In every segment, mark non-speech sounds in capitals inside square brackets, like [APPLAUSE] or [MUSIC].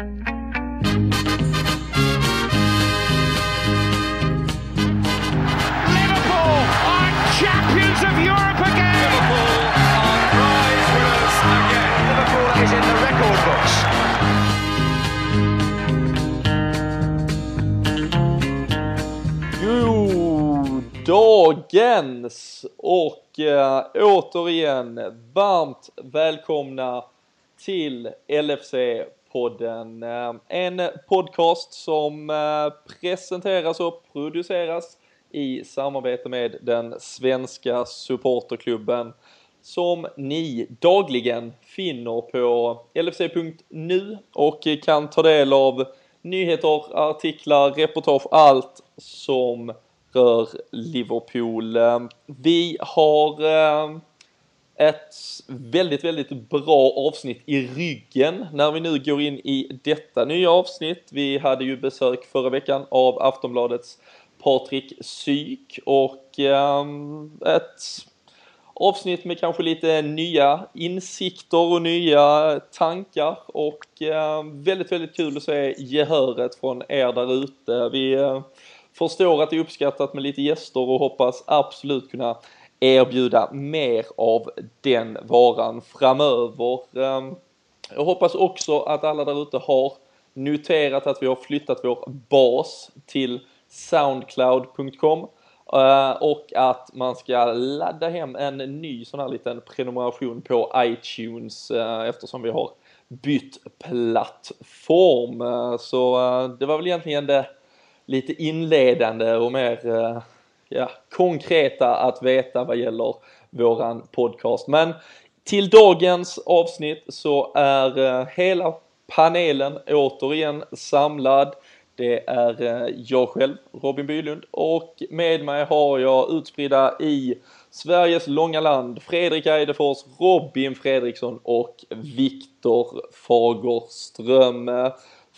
Liverpool are champions of Europe again. Liverpool are prize winners again. Liverpool is in the record books. Goddagens och äh, återigen varmt välkomna till LFC-podden podden. Eh, en podcast som eh, presenteras och produceras i samarbete med den svenska supporterklubben som ni dagligen finner på lfc.nu och kan ta del av nyheter, artiklar, reportage, allt som rör Liverpool. Eh, vi har ett väldigt, väldigt bra avsnitt i ryggen när vi nu går in i detta nya avsnitt. Vi hade ju besök förra veckan av Aftonbladets Patrik Syk och ehm, ett avsnitt med kanske lite nya insikter och nya tankar och ehm, väldigt, väldigt kul att se gehöret från er där ute. Vi eh, förstår att det är uppskattat med lite gäster och hoppas absolut kunna erbjuda mer av den varan framöver. Ehm, jag hoppas också att alla där ute har noterat att vi har flyttat vår bas till soundcloud.com eh, och att man ska ladda hem en ny sån här liten prenumeration på iTunes eh, eftersom vi har bytt plattform. Eh, så det var väl egentligen det lite inledande och mer ja, konkreta att veta vad gäller våran podcast. Men till dagens avsnitt så är eh, hela panelen återigen samlad. Det är eh, jag själv, Robin Bylund, och med mig har jag utspridda i Sveriges långa land Fredrik Eidefors, Robin Fredriksson och Viktor Fagerström.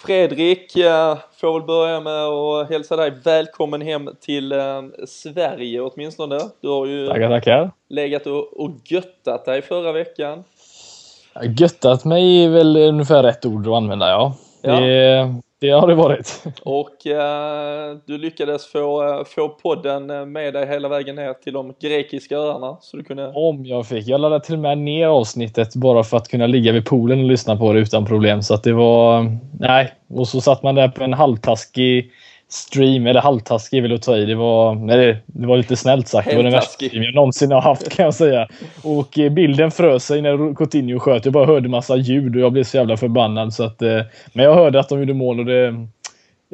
Fredrik, får väl börja med att hälsa dig välkommen hem till Sverige åtminstone. Du har ju tackar, tackar. legat och, och göttat dig förra veckan. Göttat mig är väl ungefär rätt ord att använda, ja. ja. Det, det har det varit. Och eh, du lyckades få, få podden med dig hela vägen ner till de grekiska öarna. Så du kunde... Om jag fick. Jag laddade till och med ner avsnittet bara för att kunna ligga vid poolen och lyssna på det utan problem. Så att det var... Nej. Och så satt man där på en halvtaskig stream, eller halvtaskig vill jag ta i. Det var, nej, det var lite snällt sagt. Det var den värsta stream jag någonsin har haft kan jag säga. Och bilden frös sig när Coutinho sköt. Jag bara hörde massa ljud och jag blev så jävla förbannad. Så att, men jag hörde att de gjorde mål och det...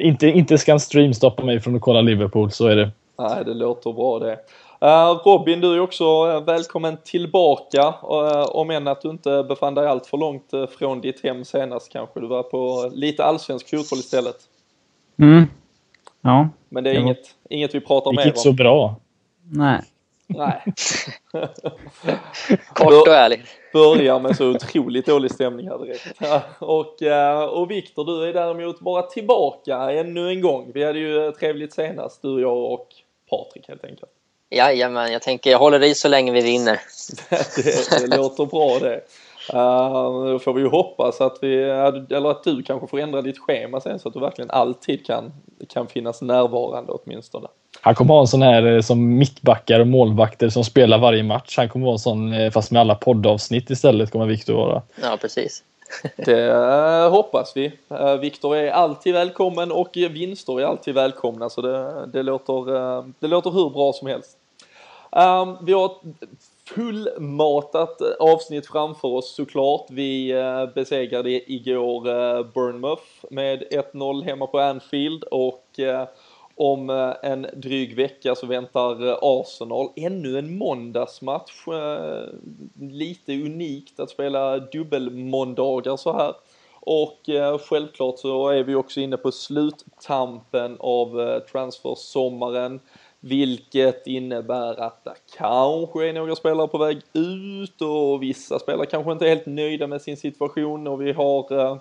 Inte, inte ska en stream stoppa mig från att kolla Liverpool, så är det. Nej, det låter bra det. Uh, Robin, du är också välkommen tillbaka. Uh, om än att du inte befann dig allt för långt från ditt hem senast kanske. Du var på lite allsvensk fotboll istället. Mm, Ja. Men det är inget, var... inget vi pratar om. Det gick inte så bra. Nej. Nej. [LAUGHS] Kort och ärligt. Börjar med så otroligt dålig stämning här direkt. Och, och Viktor, du är däremot bara tillbaka ännu en gång. Vi hade ju trevligt senast, du, jag och Patrik helt enkelt. Jajamän, jag tänker jag håller i så länge vi vinner. [LAUGHS] det, det låter bra det. Uh, då får vi ju hoppas att vi, eller att du kanske får ändra ditt schema sen så att du verkligen alltid kan, kan finnas närvarande åtminstone. Han kommer ha en sån här som mittbackar och målvakter som spelar varje match. Han kommer vara en sån fast med alla poddavsnitt istället kommer Viktor vara. Ja, precis. [LAUGHS] Det hoppas vi. Viktor är alltid välkommen och vinster är alltid välkomna så det, det, låter, det låter hur bra som helst. Um, vi har fullmatat avsnitt framför oss såklart. Vi eh, besegrade igår eh, Bournemouth med 1-0 hemma på Anfield och eh, om en dryg vecka så väntar Arsenal ännu en måndagsmatch. Lite unikt att spela dubbelmåndagar så här. Och självklart så är vi också inne på sluttampen av transfersommaren. Vilket innebär att det kanske är några spelare på väg ut och vissa spelare kanske inte är helt nöjda med sin situation och vi har eh,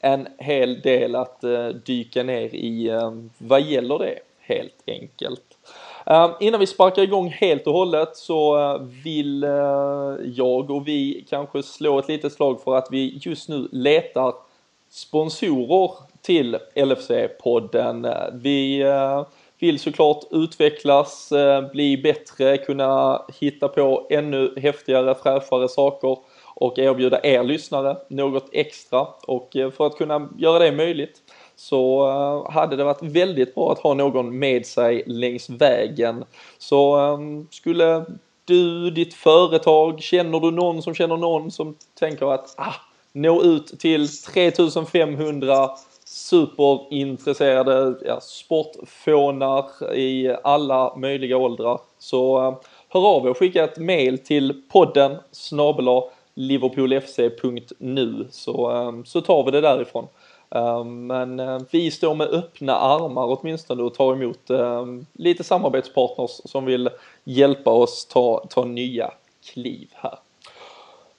en hel del att eh, dyka ner i eh, vad gäller det helt enkelt. Innan vi sparkar igång helt och hållet så vill jag och vi kanske slå ett litet slag för att vi just nu letar sponsorer till LFC-podden. Vi vill såklart utvecklas, eh, bli bättre, kunna hitta på ännu häftigare, fräschare saker och erbjuda er lyssnare något extra och eh, för att kunna göra det möjligt så eh, hade det varit väldigt bra att ha någon med sig längs vägen. Så skulle du, ditt företag, känner du någon som känner någon som tänker att ah, nå ut till 3500 superintresserade ja, sportfånar i alla möjliga åldrar. Så eh, hör av er och skicka ett mail till podden snabel liverpoolfc.nu så, eh, så tar vi det därifrån. Eh, men eh, vi står med öppna armar åtminstone och tar emot eh, lite samarbetspartners som vill hjälpa oss ta, ta nya kliv här.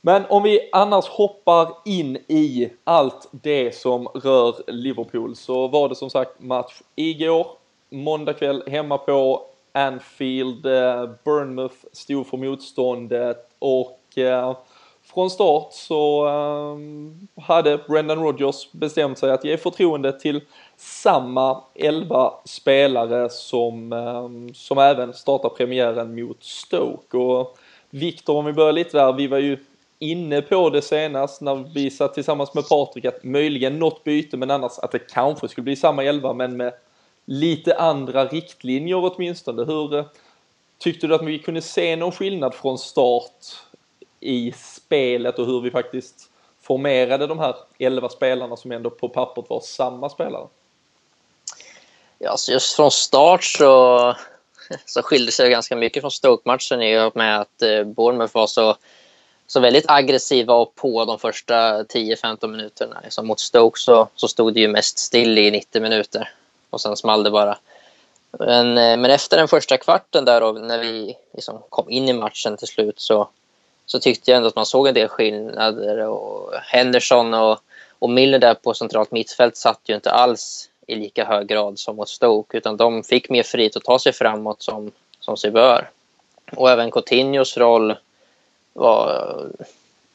Men om vi annars hoppar in i allt det som rör Liverpool så var det som sagt match igår, måndag kväll hemma på Anfield, eh, Burnmouth stod för motståndet och eh, från start så eh, hade Brendan Rodgers bestämt sig att ge förtroende till samma 11 spelare som, som även startar premiären mot Stoke. Och Viktor, om vi börjar lite där, vi var ju inne på det senast när vi satt tillsammans med Patrik att möjligen något byte men annars att det kanske skulle bli samma 11 men med lite andra riktlinjer åtminstone. Hur eh, tyckte du att vi kunde se någon skillnad från start i spelet och hur vi faktiskt formerade de här 11 spelarna som ändå på pappret var samma spelare? Ja, så just från start så, så skilde sig ganska mycket från Stoke-matchen i och med att eh, Bournemouth var så, så väldigt aggressiva och på de första 10-15 minuterna. Liksom mot Stoke så, så stod det ju mest still i 90 minuter och sen small det bara. Men, eh, men efter den första kvarten där och när vi liksom kom in i matchen till slut så, så tyckte jag ändå att man såg en del skillnader. Och Henderson och, och Miller där på centralt mittfält satt ju inte alls i lika hög grad som mot Stoke utan de fick mer frihet att ta sig framåt som, som sig bör. Och även Coutinhos roll var eh,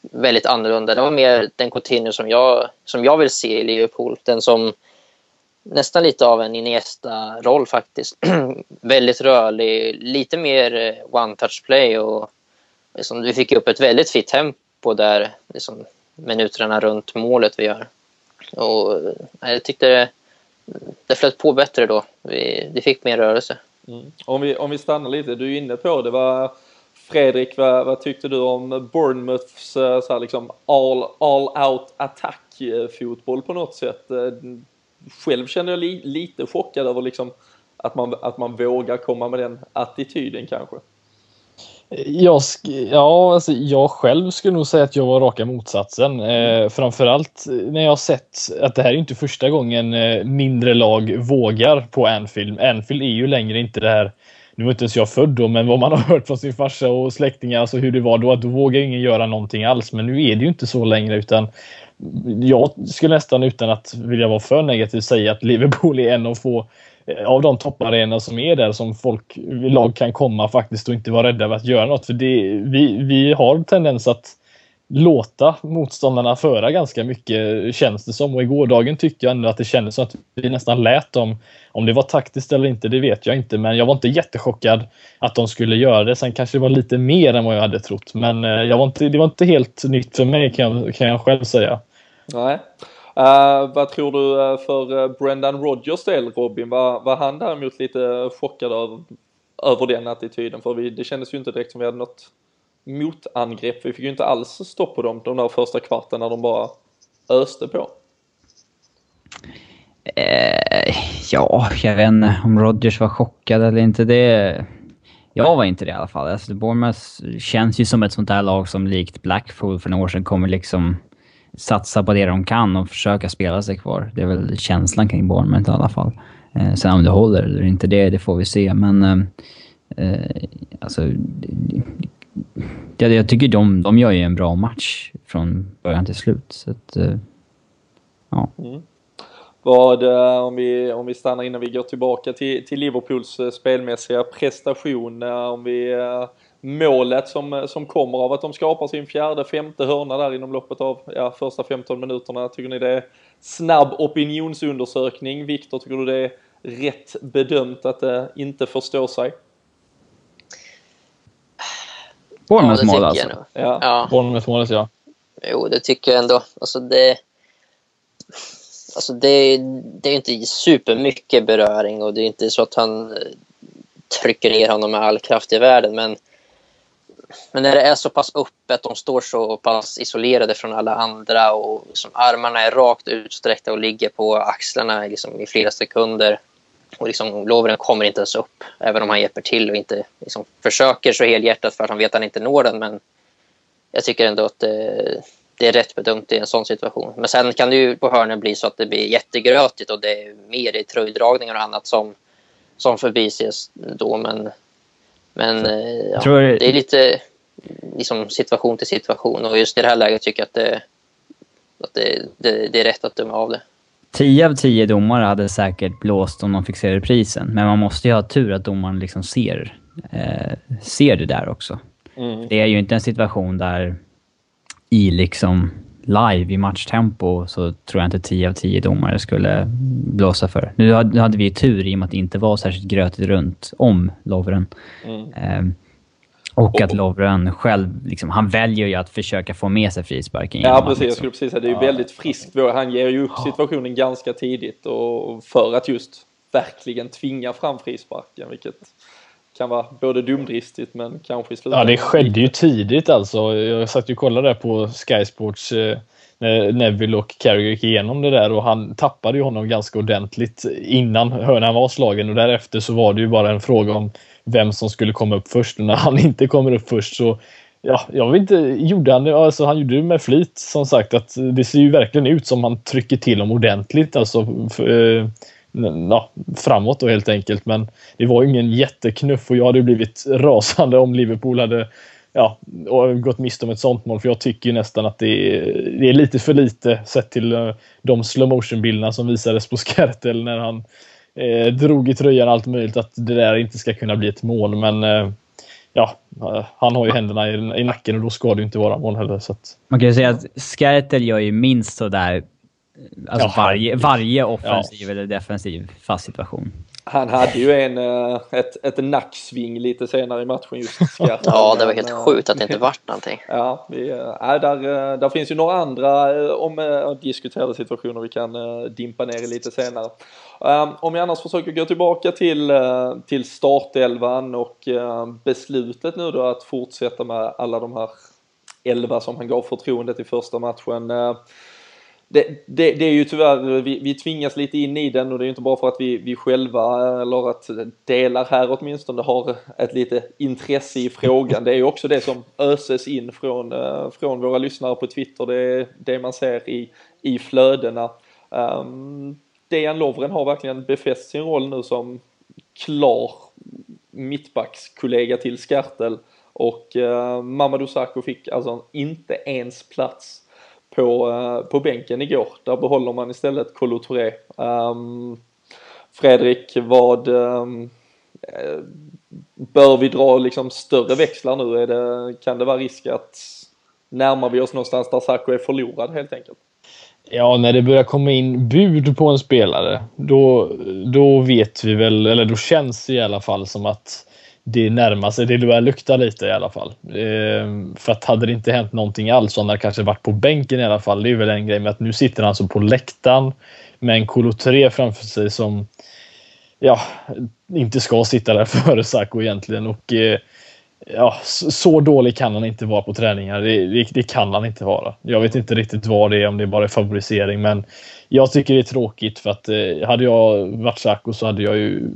väldigt annorlunda. Det var mer den Coutinho som jag, som jag vill se i Liverpool. Den som nästan lite av en Iniesta-roll faktiskt. [CLEARS THROAT] väldigt rörlig, lite mer eh, one-touch play och liksom, vi fick upp ett väldigt fint tempo där liksom, minuterna runt målet vi gör. Och eh, jag tyckte det, det flöt på bättre då. Vi, vi fick mer rörelse. Mm. Om, vi, om vi stannar lite, du är inne på det. Var Fredrik, vad, vad tyckte du om Bournemouths eh, så här, liksom all, all out attack fotboll på något sätt? Eh, själv kände jag li, lite chockad över liksom att man, att man vågar komma med den attityden kanske. Jag, ja, alltså jag själv skulle nog säga att jag var raka motsatsen. Eh, framförallt när jag sett att det här är inte första gången eh, mindre lag vågar på Anfield. Anfield är ju längre inte det här nu var inte ens jag född då, men vad man [LAUGHS] har hört från sin farsa och släktingar, alltså hur det var då, att då vågar ingen göra någonting alls. Men nu är det ju inte så längre utan jag skulle nästan utan att vilja vara för negativ säga att Liverpool är en av få eh, av de topparenorna som är där som folk lag kan komma faktiskt och inte vara rädda för att göra något. För det, vi, vi har tendens att låta motståndarna föra ganska mycket känns det som och i gårdagen tyckte jag ändå att det kändes som att vi nästan lät dem. Om det var taktiskt eller inte, det vet jag inte, men jag var inte jättechockad att de skulle göra det. Sen kanske det var lite mer än vad jag hade trott, men eh, jag var inte, det var inte helt nytt för mig kan jag, kan jag själv säga. Nej. Uh, vad tror du eh, för Brendan Rodgers del Robin? Var, var han däremot lite chockad över, över den attityden? För vi, det kändes ju inte direkt som vi hade något motangrepp. Vi fick ju inte alls stopp på dem de där första kvarten när de bara öste på. Eh, ja, jag vet inte om Rodgers var chockad eller inte. Det... Jag var inte det i alla fall. Alltså, Bournemouth känns ju som ett sånt där lag som likt Blackpool för några år sedan kommer liksom satsa på det de kan och försöka spela sig kvar. Det är väl känslan kring Bournemouth i alla fall. Eh, sen om det håller eller inte, det, det får vi se. Men eh, eh alltså jag, jag tycker de, de gör ju en bra match från början till slut. Så att, eh, ja. Mm. Vad, eh, om vi, om vi stannar innan vi går tillbaka till, till Liverpools eh, spelmässiga prestation, om vi målet som, som kommer av att de skapar sin fjärde, femte hörna där inom loppet av ja, första 15 minuterna. Tycker ni det är snabb opinionsundersökning? Viktor, tycker du det är rätt bedömt att det inte förstår sig? Bournemouths ja, mål alltså? Ja. Ja. Bournemouth-målet ja. Jo, det tycker jag ändå. Alltså det, alltså det, det är inte supermycket beröring och det är inte så att han eh, trycker ner honom med all kraft i världen. Men, men när det är så pass öppet, de står så pass isolerade från alla andra och liksom armarna är rakt utsträckta och ligger på axlarna liksom i flera sekunder. Och liksom, Lovren kommer inte ens upp, även om han hjälper till och inte liksom, försöker så helhjärtat för att han vet att han inte når den. Men jag tycker ändå att det, det är rätt bedömt i en sån situation. Men sen kan det ju på hörnen bli så att det blir jättegrötigt och det är mer i tröjdragningar och annat som, som förbises då. Men, men eh, ja, det är lite liksom, situation till situation och just i det här läget tycker jag att det, att det, det, det är rätt att döma av det. 10 av 10 domare hade säkert blåst om de fick se reprisen, men man måste ju ha tur att domaren liksom ser, eh, ser det där också. Mm. Det är ju inte en situation där i liksom live i matchtempo så tror jag inte 10 av 10 domare skulle blåsa för. Nu hade, vi ju tur i och med att det inte var särskilt grötigt runt om Lovren. Mm. Ehm, och att Lovren själv, liksom, han väljer ju att försöka få med sig frisparken. Ja precis, jag liksom- skulle precis säga det är ju väldigt friskt. Han ger ju upp situationen ganska tidigt och för att just verkligen tvinga fram frisparken vilket kan vara både dumdristigt men kanske i Ja, slutändan. det skedde ju tidigt alltså. Jag satt ju och kollade där på Sky Sports eh, när Neville och Carragher gick igenom det där och han tappade ju honom ganska ordentligt innan hörnan var slagen och därefter så var det ju bara en fråga om vem som skulle komma upp först. Och när han [LAUGHS] inte kommer upp först så Ja, jag vet inte, gjorde han det? Alltså han gjorde det med flit som sagt att det ser ju verkligen ut som han trycker till dem ordentligt alltså för, eh, ja, framåt då helt enkelt. Men det var ju ingen jätteknuff och jag hade blivit [LAUGHS] rasande om Liverpool hade ja, och gått miste om ett sånt mål. För jag tycker ju nästan att det är, det är lite för lite sett till eh, de slow motion bilderna som visades på [LAUGHS] Skertel när han eh, drog i tröjan allt möjligt. Att det där inte ska kunna bli ett mål. Men eh, ja, eh, han har ju händerna i, i nacken och då ska det ju inte vara mål heller. Så att, Man kan ju säga att Skertel gör ju minst sådär alltså Ja, varje, varje offensiv eller defensiv fast situation. Han hade ju en, eh, ett, ett nacksving lite senare i matchen just Skarpen. [LAUGHS] Ja, det var helt Men, eh, sjukt att det inte vart någonting. [LAUGHS] Ja, vi, äh, där, eh, där finns ju några andra eh, om äh, diskuterade situationer vi kan äh, dimpa ner i lite senare. Um, om jag annars försöker gå tillbaka till, till startelvan och beslutet nu då att fortsätta med alla de här elva som han gav förtroendet i första matchen. Äh, det, det, det är ju tyvärr, vi, vi tvingas lite in i den och det är ju inte bara för att vi, vi själva, eh, eller att delar här åtminstone, har ett lite intresse i frågan. Det är ju också det som öses in från, eh, från våra lyssnare på Twitter. Det är det man ser i, i flödena. Um, Dejan Lovren har verkligen befäst sin roll nu som klar mittbackskollega till Skartel och uh, Mamadou Sakho fick alltså inte ens plats på, uh, på bänken igår. Där behåller man istället Kolo Touré. Um, Fredrik, vad um, bör vi dra liksom större växlar nu? Är det, kan det vara risk att närmar vi oss någonstans där Sakho är förlorad helt enkelt? Ja, när det börjar komma in bud på en spelare, då, då vet vi väl, eller då känns det i alla fall som att det närmar sig, det börjar lukta lite i alla fall. Ehm, för att hade det inte hänt någonting alls, så hade han kanske varit på bänken i alla fall, det är väl en grej med att nu sitter han alltså på läktaren med en Kolo 3 framför sig som ja, inte ska sitta där [LAUGHS] före Sacco egentligen. Och eh, ja, så dålig kan han inte vara på träningar. Det, det, det, kan han inte vara. Jag vet inte riktigt vad det är, om det bara är favorisering. Men jag tycker det är tråkigt för att eh, hade jag varit Saco så hade jag ju...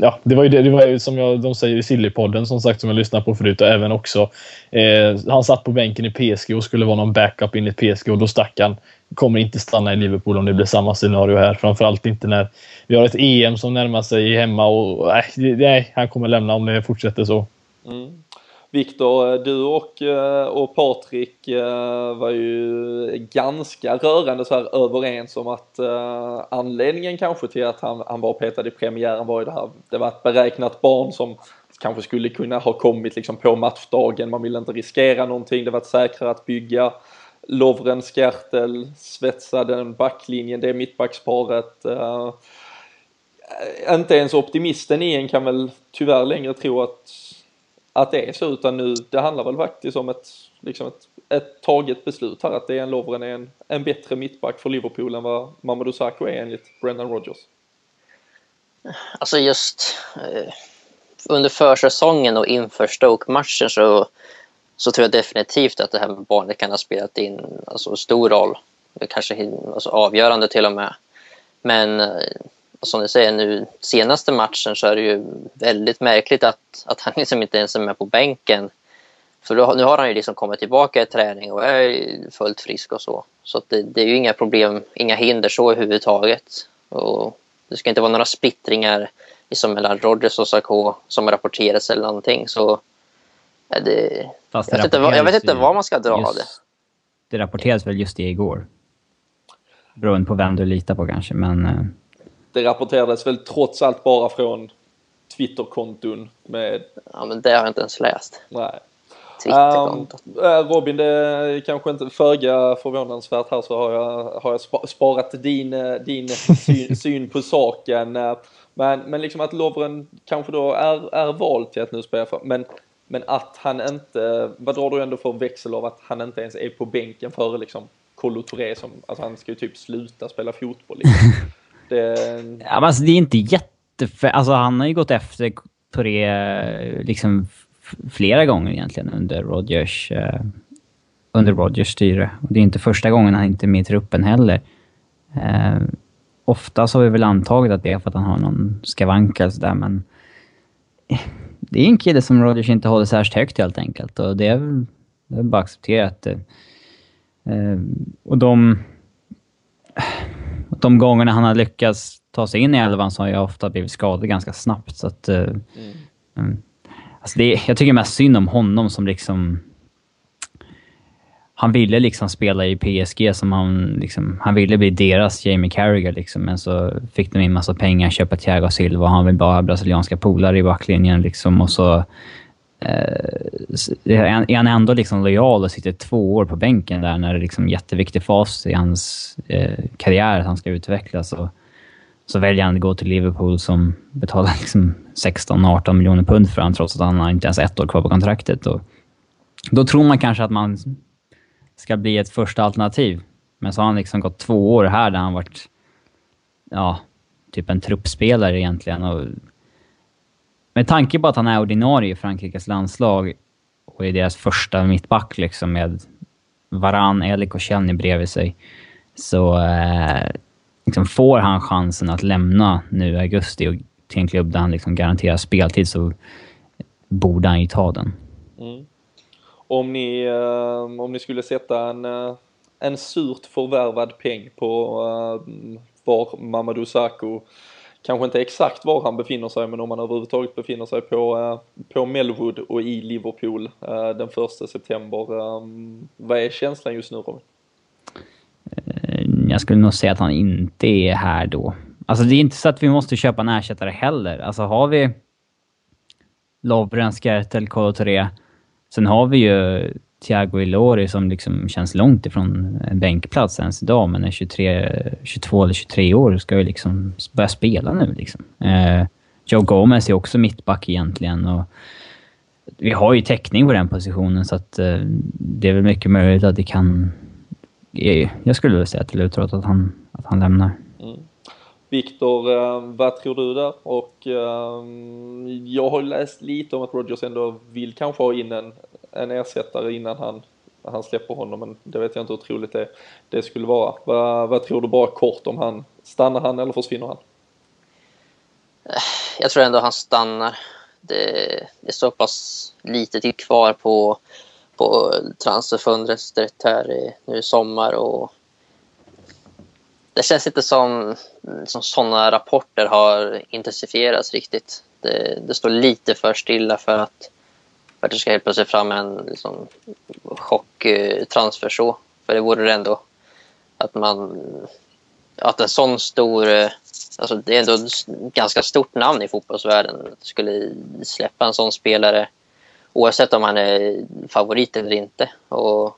Ja, det var ju det, det var ju som jag, de säger i Sillypodden som sagt som jag lyssnade på förut och även också. Eh, han satt på bänken i PSG och skulle vara någon backup in i PSG och då stack han. Kommer inte stanna i Liverpool om det blir samma scenario här. Framförallt inte när vi har ett EM som närmar sig hemma och nej, nej han kommer lämna om det fortsätter så. Mm. Viktor, eh, du och, eh, och Patrik eh, var ju ganska rörande så här överens om att anledningen kanske till att han, han var petad i premiären var ju det här, det var ett beräknat barn som kanske skulle kunna ha kommit liksom på matchdagen. Man ville inte riskera någonting. Det var säkrare att bygga. Lovren, Skertel, svetsa den backlinjen, det mittbacksparet. Inte ens optimisten i en kan väl tyvärr längre tro att, att det är så, utan nu, det handlar väl faktiskt om ett, liksom ett, ett taget beslut här, att det är en Lovren är en, en bättre mittback för Liverpool än vad Mamadou Sakho är enligt Brendan Rodgers. Alltså just eh, under försäsongen och inför Stoke-matchen så, så tror jag definitivt att det här med barnet kan ha spelat in alltså, stor roll. Kanske alltså, avgörande till och med. Men eh, som du säger nu, senaste matchen så är det ju väldigt märkligt att, att han liksom inte ens är med på bänken. För då, nu har han ju liksom kommit tillbaka i träning och är fullt frisk och så. Så det, det, är ju inga problem, inga hinder så överhuvudtaget. Och det ska inte vara några splittringar liksom mellan Rodgers och Sarko som rapporteras eller någonting. Så det, Fast jag, vet inte, jag vet inte var man ska dra just, det. Det rapporteras väl just det igår. Beroende på vem du litar på kanske, men... Eh, det rapporterades väl trots allt bara från Twitterkonton med... Ja, men det har jag inte ens läst. Nej. Um, Robin, det är kanske inte föga förvånansvärt här så har jag, har jag sparat din, eh, din syn, [LAUGHS] syn på saken. Eh, men, men liksom att Lovren kanske då är, är vald till att nu spela för, men, men att han inte, vad drar du ändå för växel av att han inte ens är på bänken före liksom Kolo Touré som, alltså han ska ju typ sluta spela fotboll. Liksom. [LAUGHS] Det... Eh, ja, men alltså det är inte jätte... Alltså han har ju gått efter Touré eh, liksom flera gånger egentligen under Rodgers, eh, under Rodgers styre. Och det är inte första gången han inte är med i truppen heller. Eh, oftast har vi väl antagit att det är för att han har någon skavank eller sådär, men... Eh, det är en kille som Rodgers inte håller särskilt högt helt enkelt och det är väl, det är bara accepterat. Eh, och de de gångerna han har lyckats ta sig in i elvan så har jag ofta blivit skadad ganska snabbt. Så att, uh, mm. alltså det, jag tycker mest synd om honom som liksom... Han ville liksom spela i PSG som han liksom... Han ville bli deras Jamie Carragher liksom, men så fick de in massa pengar, köpa Thiago Silva och han vill bara ha brasilianska polare i backlinjen liksom och så... Eh, är han ändå liksom lojal och sitter två år på bänken där när det är liksom en jätteviktig fas i hans eh, karriär att han ska utvecklas. Och, så väljer han att gå till Liverpool som betalar [LAUGHS] liksom 16-18 miljoner pund för honom trots att han har inte ens ett år kvar på kontraktet. Och då tror man kanske att man ska bli ett första alternativ. Men så har han liksom gått två år här där han varit ja, typ en truppspelare egentligen. Och med tanke på att han är ordinarie i Frankrikes landslag och är deras första mittback liksom med Varan, Elik och Chelny bredvid sig, så eh, liksom får han chansen att lämna nu i augusti och till en klubb där han liksom garanterar speltid så borde han ju ta den. Mm. Om, ni, eh, om ni skulle sätta en, eh, en surt förvärvad peng på eh, var Mamadou Sakho kanske inte exakt var han befinner sig, men om han överhuvudtaget befinner sig på, eh, på Melwood och i Liverpool eh, den första september. Eh, vad är känslan just nu Robin? Eh, jag skulle nog säga att han inte är här då. Alltså det är inte så att vi måste köpa en ersättare heller. Alltså har vi Lovren, Skertel, Kolo Sen har vi ju Thiago Ilori som liksom känns långt ifrån en bänkplats ens idag, men är 23, 22 eller 23 år ska ju liksom börja spela nu. Liksom. Eh, Joe Gomez är också mittback egentligen. Och vi har ju täckning på den positionen så att eh, det är väl mycket möjligt att det kan... Eh, jag skulle vilja säga till Lutrot att han, att han lämnar. Mm. Viktor, eh, vad tror du där? Och eh, jag har läst lite om att Rogers ändå vill kanske ha in en, en ersättare innan han, han släpper honom, men det vet jag inte hur troligt det, det skulle vara. Vad, vad tror du bara kort om han, stannar han eller försvinner han? Jag tror ändå han stannar. Det, det är så pass lite tid kvar på, på transferfönstret här nu i sommar och det känns inte som, som sådana rapporter har intensifierats riktigt. Det, det, står lite för stilla för att för att det ska helt plötsligt fram en liksom, chocktransfer så. För det vore det ändå att man att en sån stor alltså, det är ändå ett ganska stort namn i fotbollsvärlden. Att skulle släppa en sån spelare oavsett om han är favorit eller inte. Och,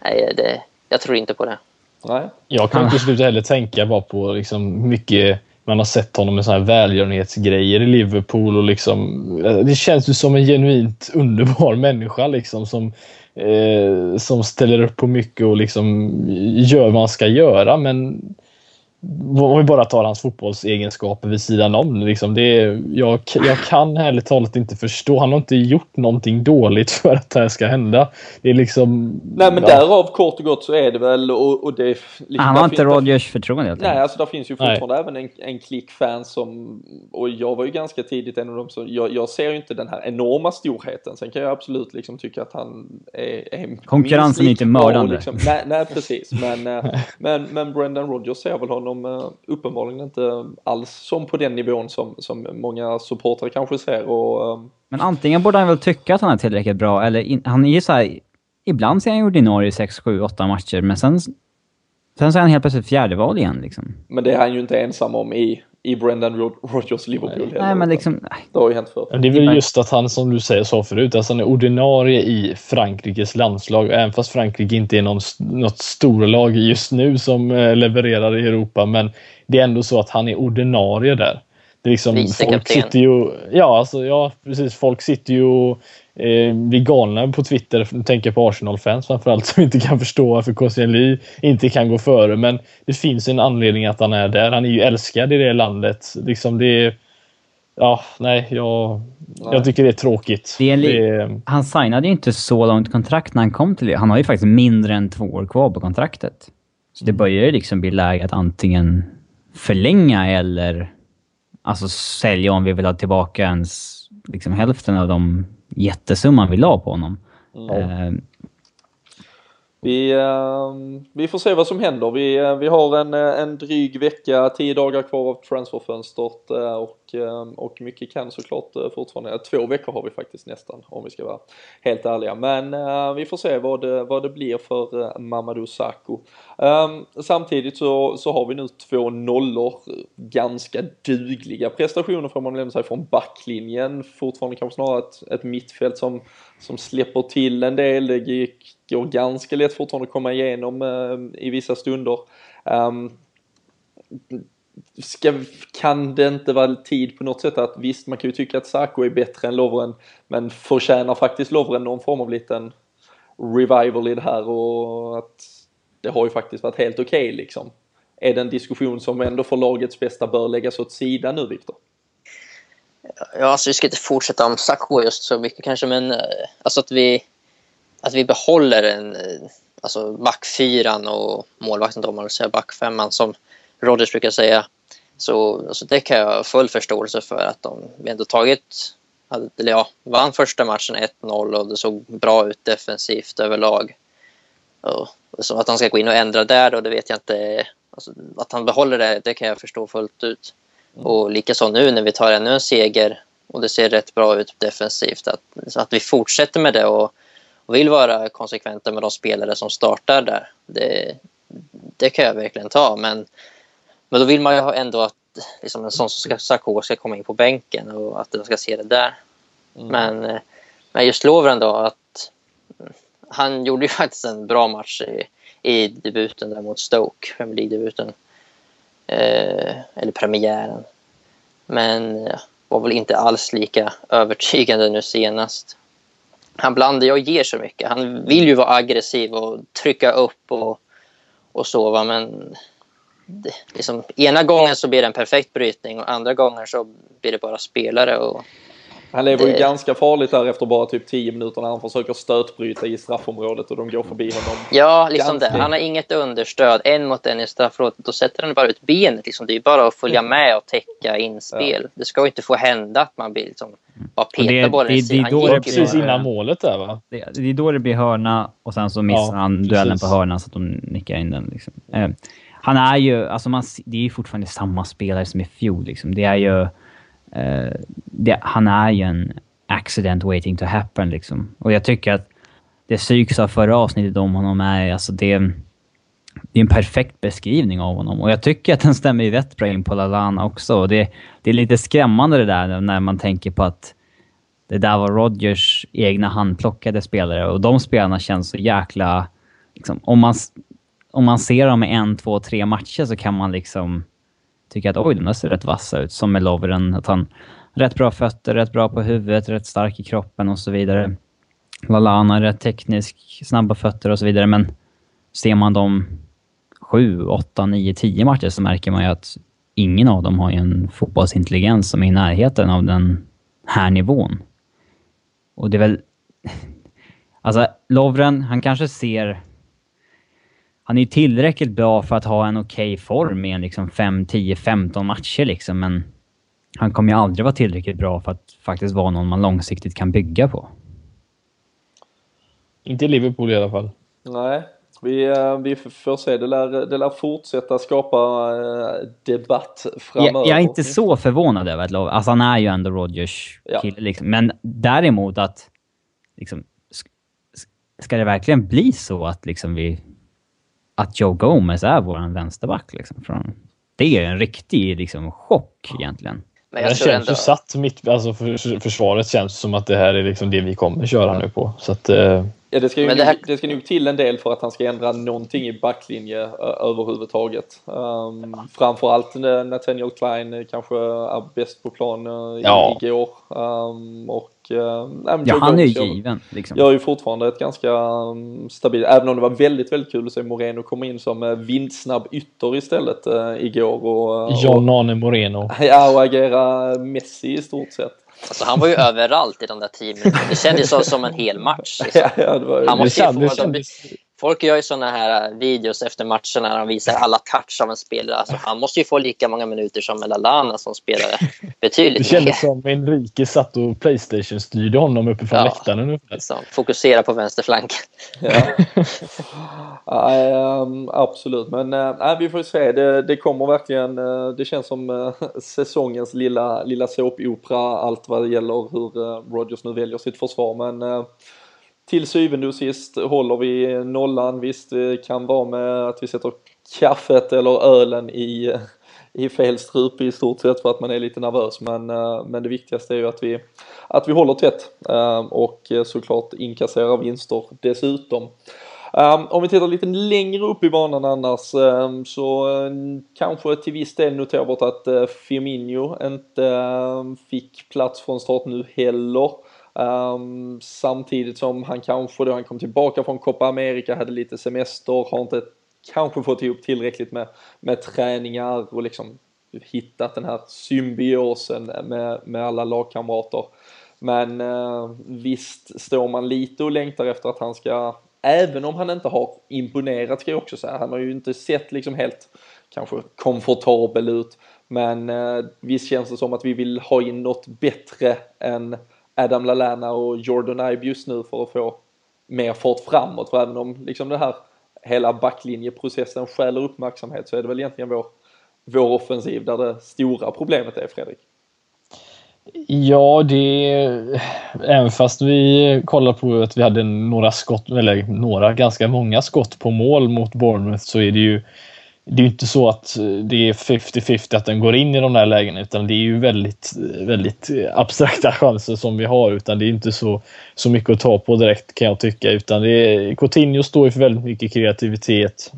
nej, det, jag tror inte på det. Nej. Jag kan inte sluta heller tänka bara på liksom mycket man har sett honom med såna här välgörenhetsgrejer i Liverpool. Och liksom, det känns ju som en genuint underbar människa liksom, som, eh, som ställer upp på mycket och liksom gör vad han ska göra. Men om vi bara tar hans fotbollsegenskaper vid sidan om. Liksom det jag, jag kan ärligt talat inte förstå. Han har inte gjort någonting dåligt [LAUGHS] för att det här ska hända. Det är liksom... Nej men ja. därav kort och gott så är det väl och, och det... Liksom, han har inte Rodgers förtroende helt Nej, alltså där finns ju fortfarande Nej. även en, en klick fans som... Och jag var ju ganska tidigt en av dem som... Jag, jag ser ju inte den här enorma storheten. Sen kan jag absolut liksom tycka att han är... är Konkurrensen är inte mördande. Liksom, nej, nej, precis. Men, eh, [LAUGHS] men, men Brendan Rodgers ser väl honom honom eh, uppenbarligen inte alls som på den nivån som, som många supportrar kanske ser. Och, eh, Men antingen borde han väl tycka att han är tillräckligt bra, eller in, han är ju såhär... Ibland ser han ordinarie i 6, 7, 8 matcher, men sen... Sen så är han helt plötsligt fjärdeval igen liksom. Men det är han ju inte ensam om i i Brendan Rodgers Liverpool. Nej, nej men liksom... Det har ju hänt förr. Det är väl just att han, som du säger, sa förut, alltså han är ordinarie i Frankrikes landslag. Även fast Frankrike inte är någon, något storlag just nu som eh, levererar i Europa. Men det är ändå så att han är ordinarie där. Det är liksom, folk sitter ju... Ja, alltså, ja, precis. Folk sitter ju och eh, blir galna på Twitter. Tänker på Arsenal-fans framförallt [LAUGHS] som inte kan förstå varför Koscielny inte kan gå före. Men det finns en anledning att han är där. Han är ju älskad i det landet. Liksom det Ja, nej, jag, nej. jag tycker det är tråkigt. Det är det... Han signade ju inte så långt kontrakt när han kom till det. Han har ju faktiskt mindre än två år kvar på kontraktet. Så det börjar ju liksom bli läge att antingen förlänga eller alltså sälja om vi vill ha tillbaka ens liksom hälften av de jättesumman vi la på honom. Mm. Vi, ehm, vi får se vad som händer. Vi, eh, vi har en, eh, en dryg vecka, tio dagar kvar av transferfönstret eh, och, ehm, och mycket kan såklart fortfarande, två veckor har vi faktiskt nästan om vi ska vara helt ärliga. Men vi får se vad det, vad det blir för Mamadou Sakho. Ehm, samtidigt så, så har vi nu två nollor, ganska dugliga prestationer får man lämna sig från backlinjen. Fortfarande kanske snarare ett, ett mittfält som, som släpper till en del. Det gick går ganska lätt fortfarande att komma igenom eh, i vissa stunder. Um, ska, kan det inte vara tid på något sätt att visst, man kan ju tycka att Sako är bättre än Lovren, men förtjänar faktiskt Lovren någon form av liten revival i det här och att det har ju faktiskt varit helt okej okay, liksom. Är det en diskussion som ändå för lagets bästa bör läggas åt sidan nu, Viktor? Ja, alltså vi ska inte fortsätta om Sacco just så mycket kanske, men eh, alltså att vi att vi behåller en, alltså backfyran och målvakten om man säga backfemman som Rodgers brukar säga. Så alltså det kan jag ha full förståelse för att de ändå tagit, eller ja, vann första matchen 1-0 och det såg bra ut defensivt överlag. Och, så att han ska gå in och ändra där då, det vet jag inte. Alltså, att han behåller det, det kan jag förstå fullt ut. Mm. Och likaså nu när vi tar ännu en seger och det ser rätt bra ut defensivt, att, att vi fortsätter med det och och vill vara konsekventa med de spelare som startar där. Det, det kan jag verkligen ta, men, men då vill man ju ändå att liksom en sån som ska, Sarko ska komma in på bänken och att de ska se det där. Mm. Men, eh, men just Lovren då, att han gjorde ju [LAUGHS] faktiskt en bra match i, i debuten där mot Stoke, Premier League-debuten. Eh, eller premiären. Men var väl inte alls lika övertygande nu senast han blandar och ger så mycket. Han vill ju vara aggressiv och trycka upp och, och så, men det, liksom, ena gången så blir det en perfekt brytning och andra gånger så blir det bara spelare. Och han lever det... ju ganska farligt där efter bara typ 10 minuter när han försöker stötbryta i straffområdet och de går förbi honom. Ja, liksom det. Han har inget understöd. En mot en i straffområdet. Då sätter han bara ut benet. Liksom. Det är bara att följa med och täcka inspel. Ja. Det ska ju inte få hända att man blir liksom, bara petar bollen. Det, det, det, det är precis innan målet där va? Det, det, är då det blir hörna och sen så missar ja, han duellen på hörnan så att de nickar in den. Liksom. Eh, han är ju, alltså man, det är ju fortfarande samma spelare som i fjol. Liksom. Det är ju Eh, det, han är ju en accident waiting to happen liksom. Och jag tycker att det psykiska av förra avsnittet om honom är alltså det... det är en perfekt beskrivning av honom. Och jag tycker att den stämmer rätt bra in på Lalana också. Det, det är lite skrämmande det där när man tänker på att det där var Rodgers egna handplockade spelare och de spelarna känns så jäkla... Liksom, om, man, om man ser dem i en, två, tre matcher så kan man liksom tycker att oj, de där ser rätt vassa ut. Som med Lovren, att han rätt bra fötter, rätt bra på huvudet, rätt stark i kroppen och så vidare. Lalana rätt teknisk, snabba fötter och så vidare. Men ser man dem sju, åtta, nio, tio matcher så märker man ju att ingen av dem har en fotbollsintelligens som är i närheten av den här nivån. Och det är väl... Alltså, Lovren, han kanske ser... Han är ju tillräckligt bra för att ha en okej okay form i en liksom 5, 10, 15 matcher liksom, men han kommer ju aldrig vara tillräckligt bra för att faktiskt vara någon man långsiktigt kan bygga på. Inte i Liverpool i alla fall. Nej, vi, eh, vi får se. Det lär, det lär fortsätta skapa eh, debatt framöver. Jag, jag är inte så förvånad över att Love... Alltså han är ju ändå Rodgers kille ja. liksom. Men däremot att... Liksom, ska det verkligen bli så att liksom vi... Att Joe Gomez är vår vänsterback liksom? Från, det är en riktig liksom, chock egentligen. Men det känns ändå... ju satt mitt, alltså för, försvaret känns som att det här är liksom det vi kommer köra nu på. Så att, eh... Ja, det ska, ju det, här... det ska nog till en del för att han ska ändra någonting i backlinje överhuvudtaget. Um, framförallt Nathaniel Klein kanske är bäst på plan uh, ja. igår. Um, och uh, ja, han är ju given. Liksom. Gör ju fortfarande ett ganska um, stabilt, även om det var väldigt, väldigt kul att se Moreno komma in som uh, vindsnabb ytter istället uh, igår. Och, John Arne Moreno. Ja, och agera Messi i stort sett. Alltså, han var ju överallt i de där tio minuterna. Det kändes som en hel match. Liksom. [LAUGHS] Ja, ja, han måste ju få, folk gör ju sådana här videos efter matcherna när de visar alla touch av en spelare. Alltså, han måste ju få lika många minuter som Lalana som spelare. Betydligt Det kändes mer. som Enrique satt och Playstation-styrde honom uppifrån ja, läktaren. Liksom, fokusera på vänsterflanken. Ja. [LAUGHS] ja um, absolut, men uh, vi får se. Det, det kommer verkligen, uh, det känns som uh, [LAUGHS] säsongens lilla, lilla såpopera, allt vad det gäller hur uh, Rogers nu väljer sitt försvar. Men till syvende och sist håller vi nollan. Visst, det kan vara med att vi sätter kaffet eller ölen i, i fel strupe i stort sett för att man är lite nervös. Men, eh, men det viktigaste är ju att vi, att vi håller tätt eh, och såklart inkasserar vinster dessutom. Eh, om vi tittar lite längre upp i banan annars så kanske till viss del noterbart att Firmino inte fick plats från start nu heller. Um, samtidigt som han kanske då han kom tillbaka från Copa America, hade lite semester, har inte kanske fått ihop tillräckligt med, med träningar och liksom hittat den här symbiosen med, med alla lagkamrater. Men uh, visst står man lite och längtar efter att han ska, även om han inte har imponerat ska jag också säga, han har ju inte sett liksom helt kanske komfortabel ut. Men eh, visst känns det som att vi vill ha in något bättre än Adam Lallana och Jordan Ibe just nu för att få mer fart framåt. För även om liksom den här hela backlinjeprocessen skäller uppmärksamhet så är det väl egentligen vår, vår offensiv där det stora problemet är, Fredrik. Ja, det... Även fast vi kollar på att vi hade några skott, eller några, ganska många skott på mål mot Bournemouth så är det ju det är inte så att eh, det är 50-50 att den går in i de där lägena utan det är ju väldigt, eh, väldigt eh, abstrakta [LAUGHS] chanser som vi har utan det är inte så, så mycket att ta på direkt kan jag tycka utan det är, Coutinho står ju för väldigt mycket kreativitet.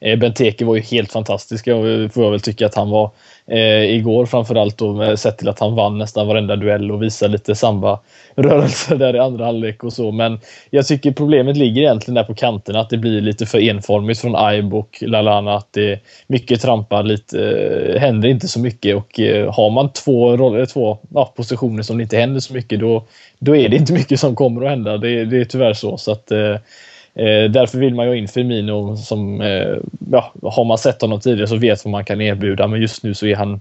Benteke var ju helt fantastisk, får jag väl tycka att han var eh, igår framförallt då sett till att han vann nästan varenda duell och visade lite samba rörelser [LAUGHS] där i andra halvlek och så. Men jag tycker problemet ligger egentligen där på kanterna att det blir lite för enformigt från Aib och Lalana. Att det mycket trampar lite, eh, händer inte så mycket och eh, har man två, roller, eh, två ja, positioner som det inte händer så mycket då, då är det inte mycket som kommer att hända. Det, det är tyvärr så. så att, eh, Eh, därför vill man ju ha in Firmino som, eh, ja, har man sett honom tidigare så vet vad man kan erbjuda men just nu så är han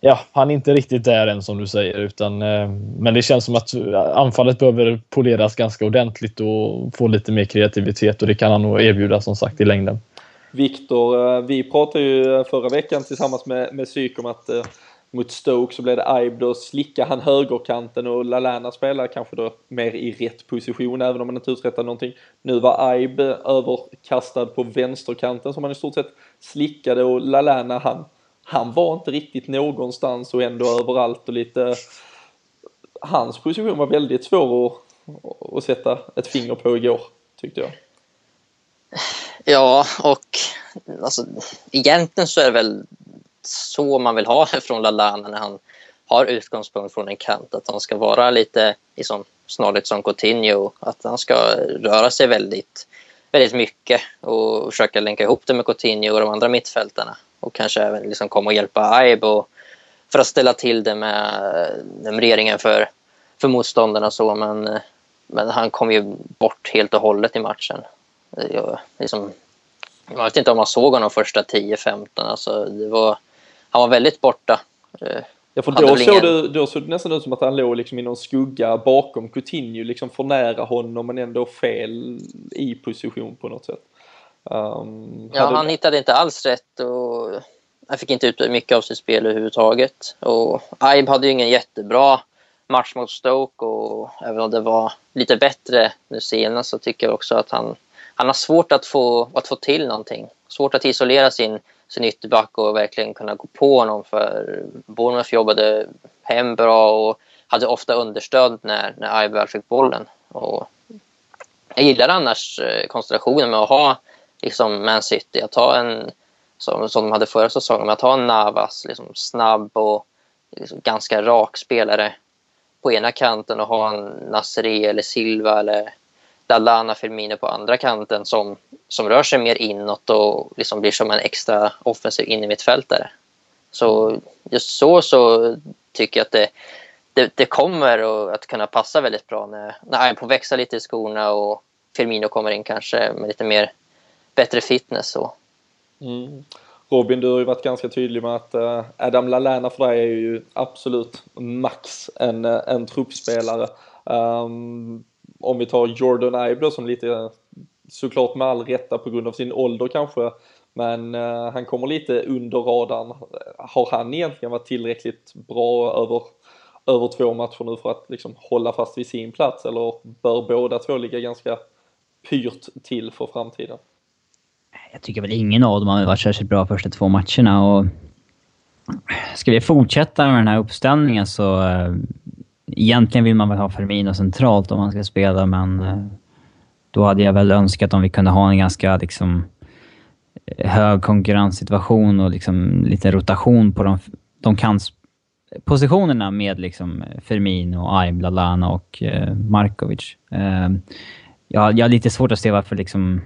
Ja, han är inte riktigt där än som du säger utan eh, men det känns som att eh, anfallet behöver poleras ganska ordentligt och få lite mer kreativitet och det kan han nog erbjuda som sagt i längden. Viktor, eh, vi pratade ju förra veckan tillsammans med, med Psyk om att eh, mot Stoke så blev det Ibe. då slickade han högerkanten och Lalana spelade kanske då mer i rätt position även om han inte uträttade någonting. Nu var Ibe överkastad på vänsterkanten som han i stort sett slickade och Lalana han, han var inte riktigt någonstans och ändå överallt och lite hans position var väldigt svår att, att sätta ett finger på igår tyckte jag. Ja, och alltså, egentligen så är det väl så man vill ha det från Lallana när han har utgångspunkt från en kant. Att han ska vara lite liksom, snarligt som Coutinho. Att han ska röra sig väldigt, väldigt mycket och försöka länka ihop det med Coutinho och de andra mittfältarna. Och kanske även liksom komma och hjälpa Aib och för att ställa till det med numreringen för, för motståndarna. Så, men, men han kom ju bort helt och hållet i matchen. Jag, liksom, jag vet inte om man såg honom första 10-15. Alltså, det var, han var väldigt borta. Eh, ja, för då såg, det, då såg det nästan ut som att han låg liksom i någon skugga bakom Coutinho, liksom för nära honom men ändå fel i position på något sätt. Um, ja, hade... han hittade inte alls rätt och han fick inte ut mycket av sitt spel överhuvudtaget. Och Aib hade ju ingen jättebra match mot Stoke och även om det var lite bättre nu senast så tycker jag också att han, han har svårt att få, att få till någonting. Svårt att isolera sin sin ytterback och verkligen kunna gå på honom för Bournemouth jobbade hem bra och hade ofta understöd när, när väl fick bollen. Och jag gillar annars eh, konstellationen med att ha liksom Man City, att ha en som, som de hade förra säsongen, att ha en Navas, liksom snabb och liksom ganska rak spelare på ena kanten och ha en Nasri eller Silva eller Lallana Firmino på andra kanten som, som rör sig mer inåt och liksom blir som en extra offensiv inne i mitt fält. Så just så så tycker jag att det, det, det kommer att kunna passa väldigt bra när, när han får växa lite i skorna och Firmino kommer in kanske med lite mer bättre fitness. Och. Mm. Robin, du har ju varit ganska tydlig med att eh, Adam Lallana för dig är ju absolut max en, eh, en truppspelare. Um, om vi tar Jordan Ibe då som lite eh, såklart med all rätta på grund av sin ålder kanske men uh, han kommer lite under radarn. Har han egentligen varit tillräckligt bra över, över två matcher nu för att liksom hålla fast vid sin plats eller bör båda två ligga ganska pyrt till för framtiden? Jag tycker väl ingen av dem har varit särskilt bra första två matcherna och ska vi fortsätta med den här uppställningen så eh, Egentligen vill man väl ha Firmino centralt om man ska spela, men eh, då hade jag väl önskat om vi kunde ha en ganska liksom, eh, hög konkurrenssituation och liksom lite rotation på de, de kantpositionerna med liksom Firmino, Aib, Lalana och eh, Markovic. Eh, jag, jag har lite svårt att se varför liksom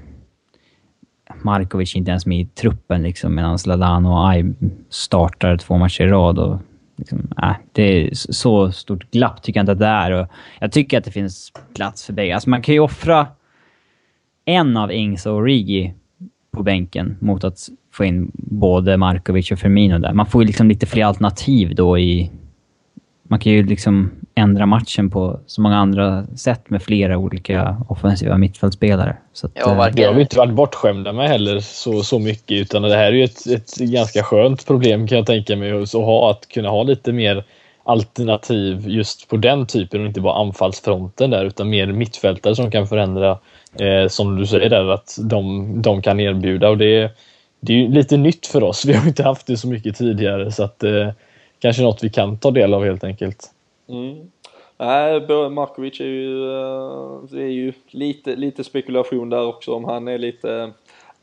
Markovic inte ens med i truppen liksom, medan Lalana och Aib startar två matcher i rad. Och Liksom, äh, det är så stort glapp tycker jag inte att det är. Och jag tycker att det finns plats för bägge. Alltså man kan ju offra en av Ings och Origi på bänken mot att få in både Markovic och Firmino där. Man får ju liksom lite fler alternativ då i... Man kan ju liksom ändra matchen på så många andra sätt med flera olika offensiva mittfältspelare. Så att, ja, eh, det har vi inte varit bortskämda med heller så, så mycket. Utan det här är ju ett, ett ganska skönt problem kan jag tänka mig att ha. Att kunna ha lite mer alternativ just på den typen och inte bara anfallsfronten där utan mer mittfältare som kan förändra eh, som du säger där att de, de kan erbjuda och det, det är ju lite nytt för oss. [LAUGHS] Vi har inte haft det så mycket tidigare så att eh, kanske något vi kan ta del av helt enkelt. Mm. Nej, Markovic är ju, eh, det är ju lite, lite spekulation där också om han är lite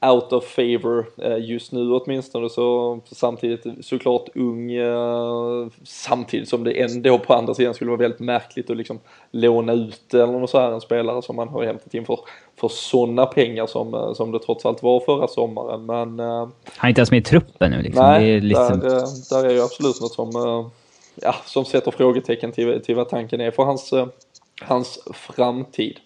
out of favor eh, just nu åtminstone så samtidigt såklart ung eh, samtidigt som det ändå på andra sidan skulle vara väldigt märkligt att liksom låna ut eller något så här en spelare som man har hämtat in för, för sådana pengar som, som det trots allt var förra sommaren men Han är inte ens med i truppen nu liksom. Nej, liksom... där, där är ju absolut något som ja, som sätter frågetecken till, till vad tanken är för hans, eh, hans framtid.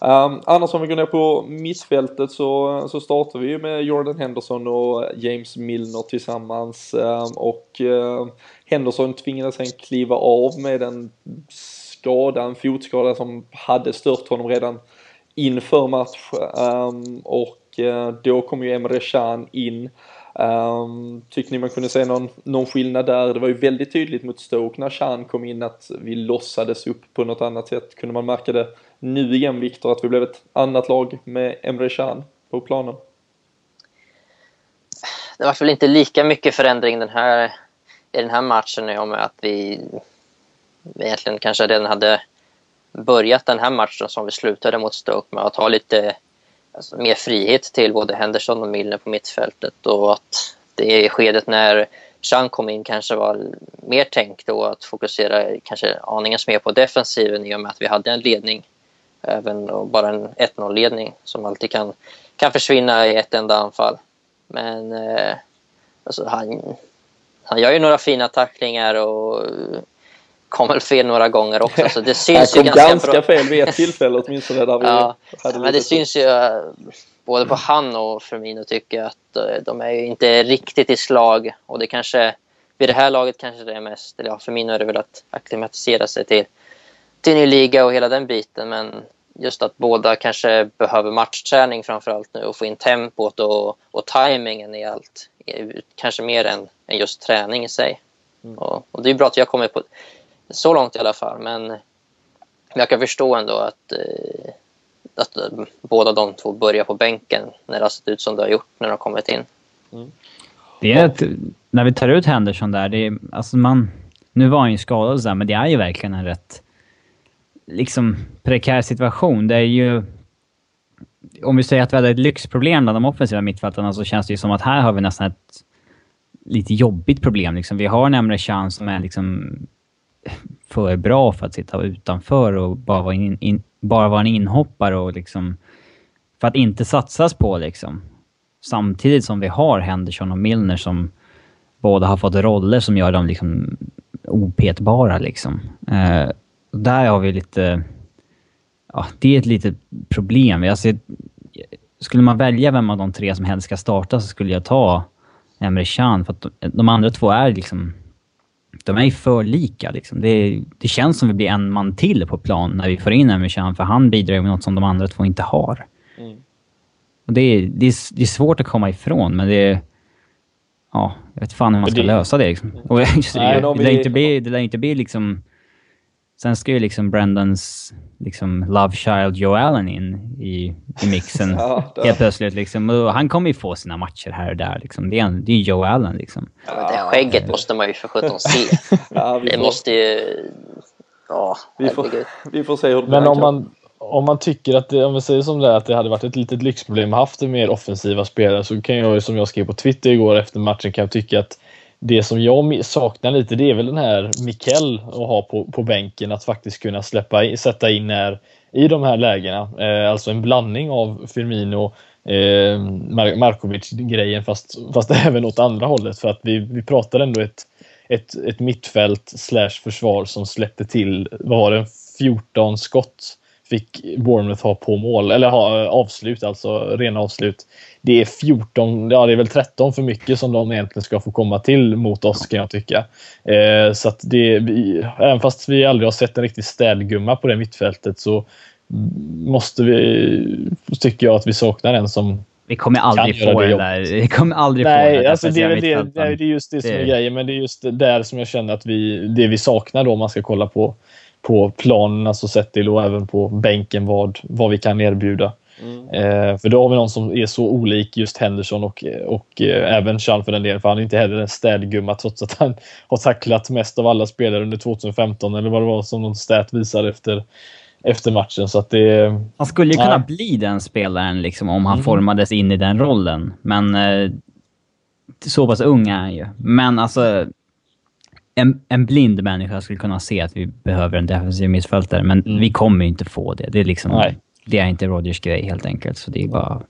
Um, annars om vi går ner på mittfältet så, så startar vi ju med Jordan Henderson och James Milner tillsammans um, och uh, Henderson tvingades sen kliva av med en skada, en fotskada som hade stört honom redan inför match um, och uh, då kom ju Emre Can in Ehm, um, tycker ni man kunde se någon, någon skillnad där? Det var ju väldigt tydligt mot Stoke när Chan kom in att vi lossades upp på något annat sätt. Kunde man märka det nu igen Viktor, att vi blev ett annat lag med Emre Chan på planen? Det var väl inte lika mycket förändring den här, i den här matchen i och med att vi egentligen kanske redan hade börjat den här matchen som vi slutade mot Stoke med att ha lite alltså, mer frihet till både Henderson och Milner på mittfältet och att det skedet när Chan kom in kanske var mer tänkt då att fokusera kanske aningen mer på defensiven i och med att vi hade en ledning även bara en 1-0 ledning som alltid kan, kan försvinna i ett enda anfall. Men eh, alltså han, han gör ju några fina tacklingar och kom väl fel några gånger också. Så det [LAUGHS] syns han kom ju ganska, ganska fel vid ett [LAUGHS] tillfälle åtminstone där vi Ja, hade men det syns ju eh, både på han och Firmino tycker jag att eh, de är ju inte riktigt i slag och det kanske vid det här laget kanske det är mest, eller ja, Firmino är det väl att acklimatisera sig till, till ny liga och hela den biten men just att båda kanske behöver matchträning framförallt nu och få in tempot och, och tajmingen i allt. Kanske mer än, än just träning i sig. Mm. Och, och det är bra att jag kommer på så långt i alla fall men jag kan förstå ändå att, eh, att eh, båda de två börjar på bänken när det har sett ut som det har gjort när de har kommit in. Det är ett, när vi tar ut Henderson där, det är, alltså man... Nu var han ju skadad där, men det är ju verkligen en rätt liksom prekär situation. Det är ju... Om vi säger att vi hade ett lyxproblem bland de offensiva mittfältarna så känns det ju som att här har vi nästan ett lite jobbigt problem. Liksom. Vi har nämligen chans som är liksom för bra för att sitta utanför och bara vara, in, in, bara vara en inhoppare och liksom... För att inte satsas på liksom. Samtidigt som vi har Henderson och Milner som båda har fått roller som gör dem liksom opetbara liksom. Eh, där har vi lite... Ja, det är ett litet problem. Alltså, skulle man välja vem av de tre som helst ska starta så skulle jag ta Emre Can för att de, de andra två är liksom... De är ju för lika liksom. Det, det känns som vi blir en man till på plan när vi får in Can för han bidrar med något som de andra två inte har. Mm. Och det, är, det, är, det är svårt att komma ifrån men det är... Ja, jag vet fan hur man ska det- lösa det liksom. Och just, Nej, det, det, lär inte bli, det lär inte bli liksom... Sen ska ju liksom Brandons liksom love child Joe Allen in i, i mixen [LAUGHS] Ja, helt plötsligt liksom. Och han kommer ju få sina matcher här och där liksom. Det är, en- det är Joe Allen liksom. Ja, men det skägget måste man ju för sjutton se. [LAUGHS] Ja, vi Det får, måste ju... Ja, vi, får, vi får se hur det Men om man, om man tycker att det, om vi säger som det är, att det hade varit ett litet lyxproblem att haft mer offensiva spelare så kan jag ju som jag skrev på Twitter igår efter matchen kan jag tycka att det som jag saknar lite det är väl den här Mikkel att ha på, på bänken att faktiskt kunna släppa in, sätta in när, i de här lägena. Eh, alltså en blandning av Firmino eh, Mar- Markovic-grejen fast, fast [LAUGHS] även åt andra hållet för att vi, vi pratar ändå ett, ett, ett mittfält slash försvar som släppte till, vad var det, 14 skott fick Bournemouth ha på mål, eller ha avslut, alltså rena avslut. Det är 14, ja det är väl 13 för mycket som de egentligen ska få komma till mot oss kan jag tycka. Eh, så att det, vi, även fast vi aldrig har sett en riktig städgumma på det mittfältet så måste vi, tycker jag att vi saknar en som Vi kommer aldrig göra få det det jobbet. där. [LAUGHS] Vi kommer aldrig få det Nej, där alltså det är, det, nej, det är just det som är grejen. Men det är just där som jag känner att vi, det vi saknar då om man ska kolla på, på planen, alltså sett till och även på bänken vad, vad vi kan erbjuda. Mm. Eh, för då har vi någon som är så olik just Henderson och, och eh, även Chan för den delen. För han är inte heller en städgumma trots att han har tacklat mest av alla spelare under 2015 eller vad det var som någon stat visade efter, efter matchen. Så att det, Han skulle ju kunna bli den spelaren liksom, om han Mhm. formades in i den rollen. Men eh, så pass ung är han ju. Men alltså... En, en blind människa skulle kunna se att vi behöver en defensiv mittfältare, men Mm. vi kommer ju inte få det. Det är liksom... Nej. Det är inte Rodgers grej helt enkelt, så det är bara...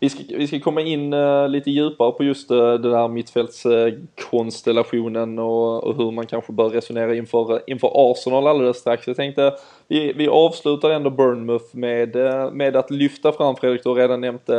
Vi ska, vi ska komma in uh, lite djupare på just eh, uh, den där mittfältskonstellationen och, och hur man kanske bör resonera inför, inför Arsenal alldeles strax. Jag tänkte vi, vi avslutar ändå Burnmouth med, eh, med att lyfta fram, Fredrik, du har redan nämnt eh,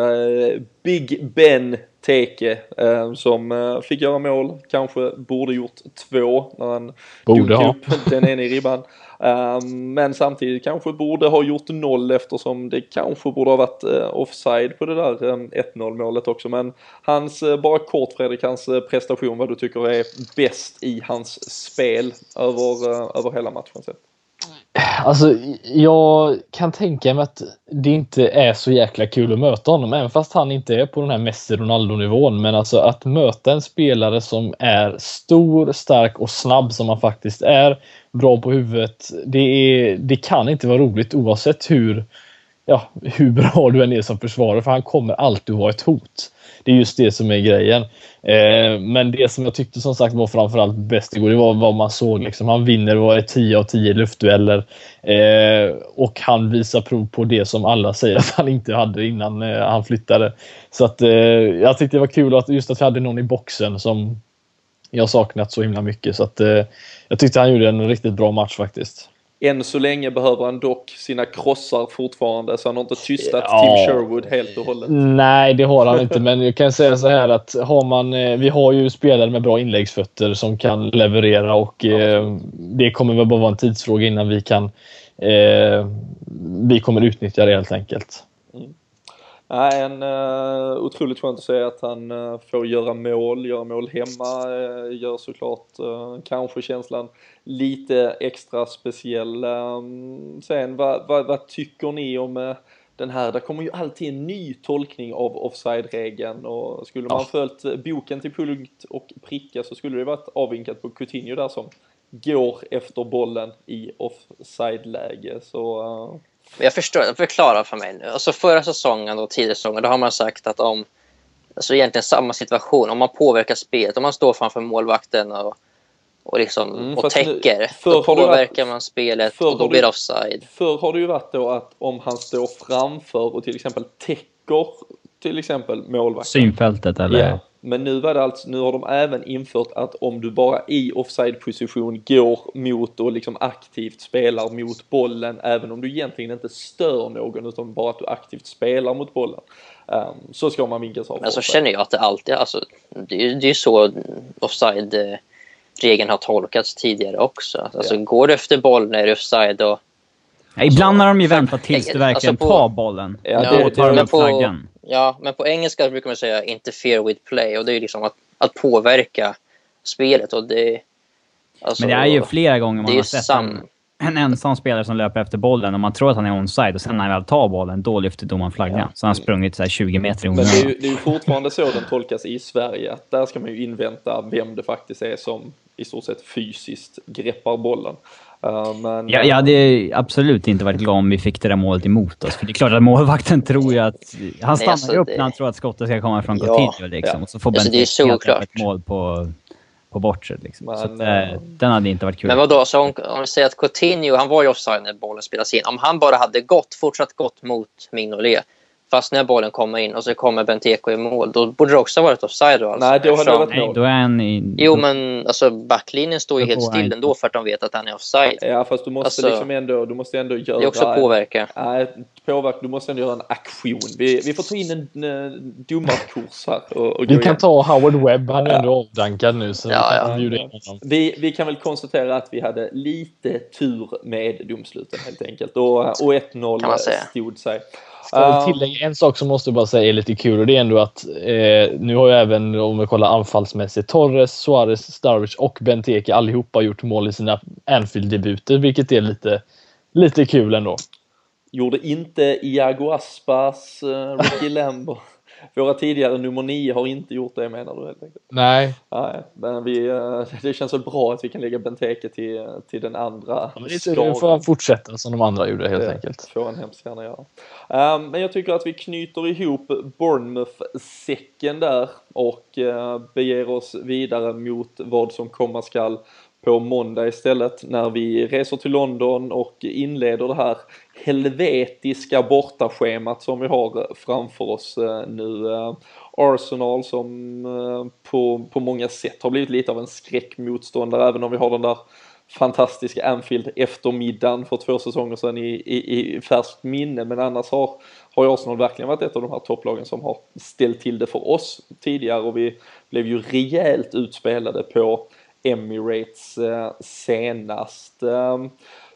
Big Ben Teke eh, som eh, fick göra mål, kanske borde gjort två när han borde ha. upp den ena i ribban. Um, men samtidigt kanske borde ha gjort noll eftersom det kanske borde ha varit offside på det där um, 1-0 målet också. Men hans, bara kort Fredrik, hans prestation, vad du tycker är bäst i hans spel över, över hela matchen sett? Alltså, jag kan tänka mig att det inte är så jäkla kul att möta honom, även fast han inte är på den här Messi-Ronaldo-nivån. Men alltså att möta en spelare som är stor, stark och snabb som han faktiskt är, bra på huvudet. Det, är, det kan inte vara roligt oavsett hur, ja, hur bra du än är som försvarare, för han kommer alltid vara ett hot. Det är just det som är grejen. Eh, men det som jag tyckte som sagt var framförallt bäst igår, det var vad man såg. Liksom. Han vinner och är 10 av 10 luftdueller. Eh, och han visar prov på det som alla säger att han inte hade innan eh, han flyttade. Så att, eh, jag tyckte det var kul att just att vi hade någon i boxen som jag saknat så himla mycket. Så att, eh, jag tyckte han gjorde en riktigt bra match faktiskt. Än så länge behöver han dock sina krossar fortfarande så han har inte tystat ja. Tim Sherwood helt och hållet. Nej, det har han inte. Men jag kan säga så här att har man, eh, vi har ju spelare med bra inläggsfötter som kan leverera och eh, det kommer väl bara vara en tidsfråga innan vi kan eh, vi kommer utnyttja det helt enkelt. Nej, en uh, otroligt skönt att se att han uh, får göra mål, göra mål hemma, uh, gör såklart uh, kanske känslan lite extra speciell. Um, sen vad, vad, vad, tycker ni om uh, den här, det kommer ju alltid en ny tolkning av offside-regeln och skulle man ja. följt boken till punkt och pricka så skulle det varit avvinkat på Coutinho där som går efter bollen i offside-läge så jag förstår, förklara för mig nu. Alltså förra säsongen och tidigare säsongen, då har man sagt att om, alltså egentligen samma situation, om man påverkar spelet, om man står framför målvakten och, och, liksom, mm, och täcker, nu, då påverkar varit, man spelet och då blir det offside. Förr har det ju varit då att om han står framför och till exempel täcker till exempel målvakten. Synfältet eller? Ja. Men nu var det alltså, nu har de även infört att om du bara i offside position går mot och liksom aktivt spelar mot bollen, även om du egentligen inte stör någon utan bara att du aktivt spelar mot bollen, um, så ska man vinkas av. Men så känner jag att det alltid, alltså, det är ju så offside regeln har tolkats tidigare också. Alltså, ja. Går du efter bollen är det offside och Ja, ibland har de ju väntat tills du verkligen alltså på, tar bollen. Ja, ja, då tar de upp flaggan. Ja, men på engelska brukar man säga interfere with play och det är liksom att, att påverka spelet och det... Alltså, men det är ju flera gånger man har sett en, en ensam spelare som löper efter bollen och man tror att han är onside och sen när han väl tar bollen, då lyfter domaren flaggan. Ja. Så han har sprungit så 20 meter i Men det är, ju, det är ju fortfarande så den tolkas i Sverige. Där ska man ju invänta vem det faktiskt är som i stort sett fysiskt greppar bollen. Uh, men, ja, jag hade absolut inte varit glad om vi fick det där målet emot oss. För det är klart att målvakten [LAUGHS] tror ju att... Han stannar alltså, upp det... när han tror att skottet ska komma från Coutinho ja, liksom. Ja. Och så får alltså, Benfica ett mål på, på bortre. Liksom. Men, så att, äh, den hade inte varit kul. Men vadå, så om, om vi säger att Coutinho, han var ju offside när bollen spelas in. Om han bara hade gått, fortsatt gått mot Mignolet Fast när bollen kommer in och så kommer Benteke i mål, då borde det också ha varit offside alltså. Nej, då hade det varit mål. då är han i... Jo, men alltså backlinjen står ju helt still ändå för att de vet att han är offside. Ja, fast du måste alltså, liksom ändå, du måste ändå göra... Det också påverka. Nej, påverka. Du måste ändå göra en aktion. Vi, vi får ta in en, en domarkurs här och, och Vi kan igen. ta Howard Webb, han är ja. ändå avdankad nu. Så ja, ja. Vi, vi kan väl konstatera att vi hade lite tur med domsluten helt enkelt. Och, och 1-0 stod sig. Ska tillägga en sak som måste bara säga är lite kul och det är ändå att eh, nu har ju även om vi kollar anfallsmässigt Torres, Suarez, Starwich och Benteke allihopa gjort mål i sina Anfield-debuter vilket är lite, lite kul ändå. Gjorde inte Iago Aspas, uh, Ricky [LAUGHS] Lambo våra tidigare nummer nio har inte gjort det menar du helt enkelt? Nej. Nej, men vi, eh, [LAUGHS] det känns väl bra att vi kan lägga Benteke till, till den andra ja, Nu får han fortsätta som de andra gjorde helt det enkelt. får han hemskt gärna göra. Um, men jag tycker att vi knyter ihop Bournemouth-säcken där och uh, beger oss vidare mot vad som komma skall på måndag istället när vi reser till London och inleder det här helvetiska bortaschemat som vi har framför oss eh, nu. Eh, Arsenal som eh, på, på många sätt har blivit lite av en skräckmotståndare även om vi har den där fantastiska Anfield eftermiddagen för två säsonger sedan i, i, i färskt minne men annars har, har Arsenal verkligen varit ett av de här topplagen som har ställt till det för oss tidigare och vi blev ju rejält utspelade på Emirates eh, senast. Eh,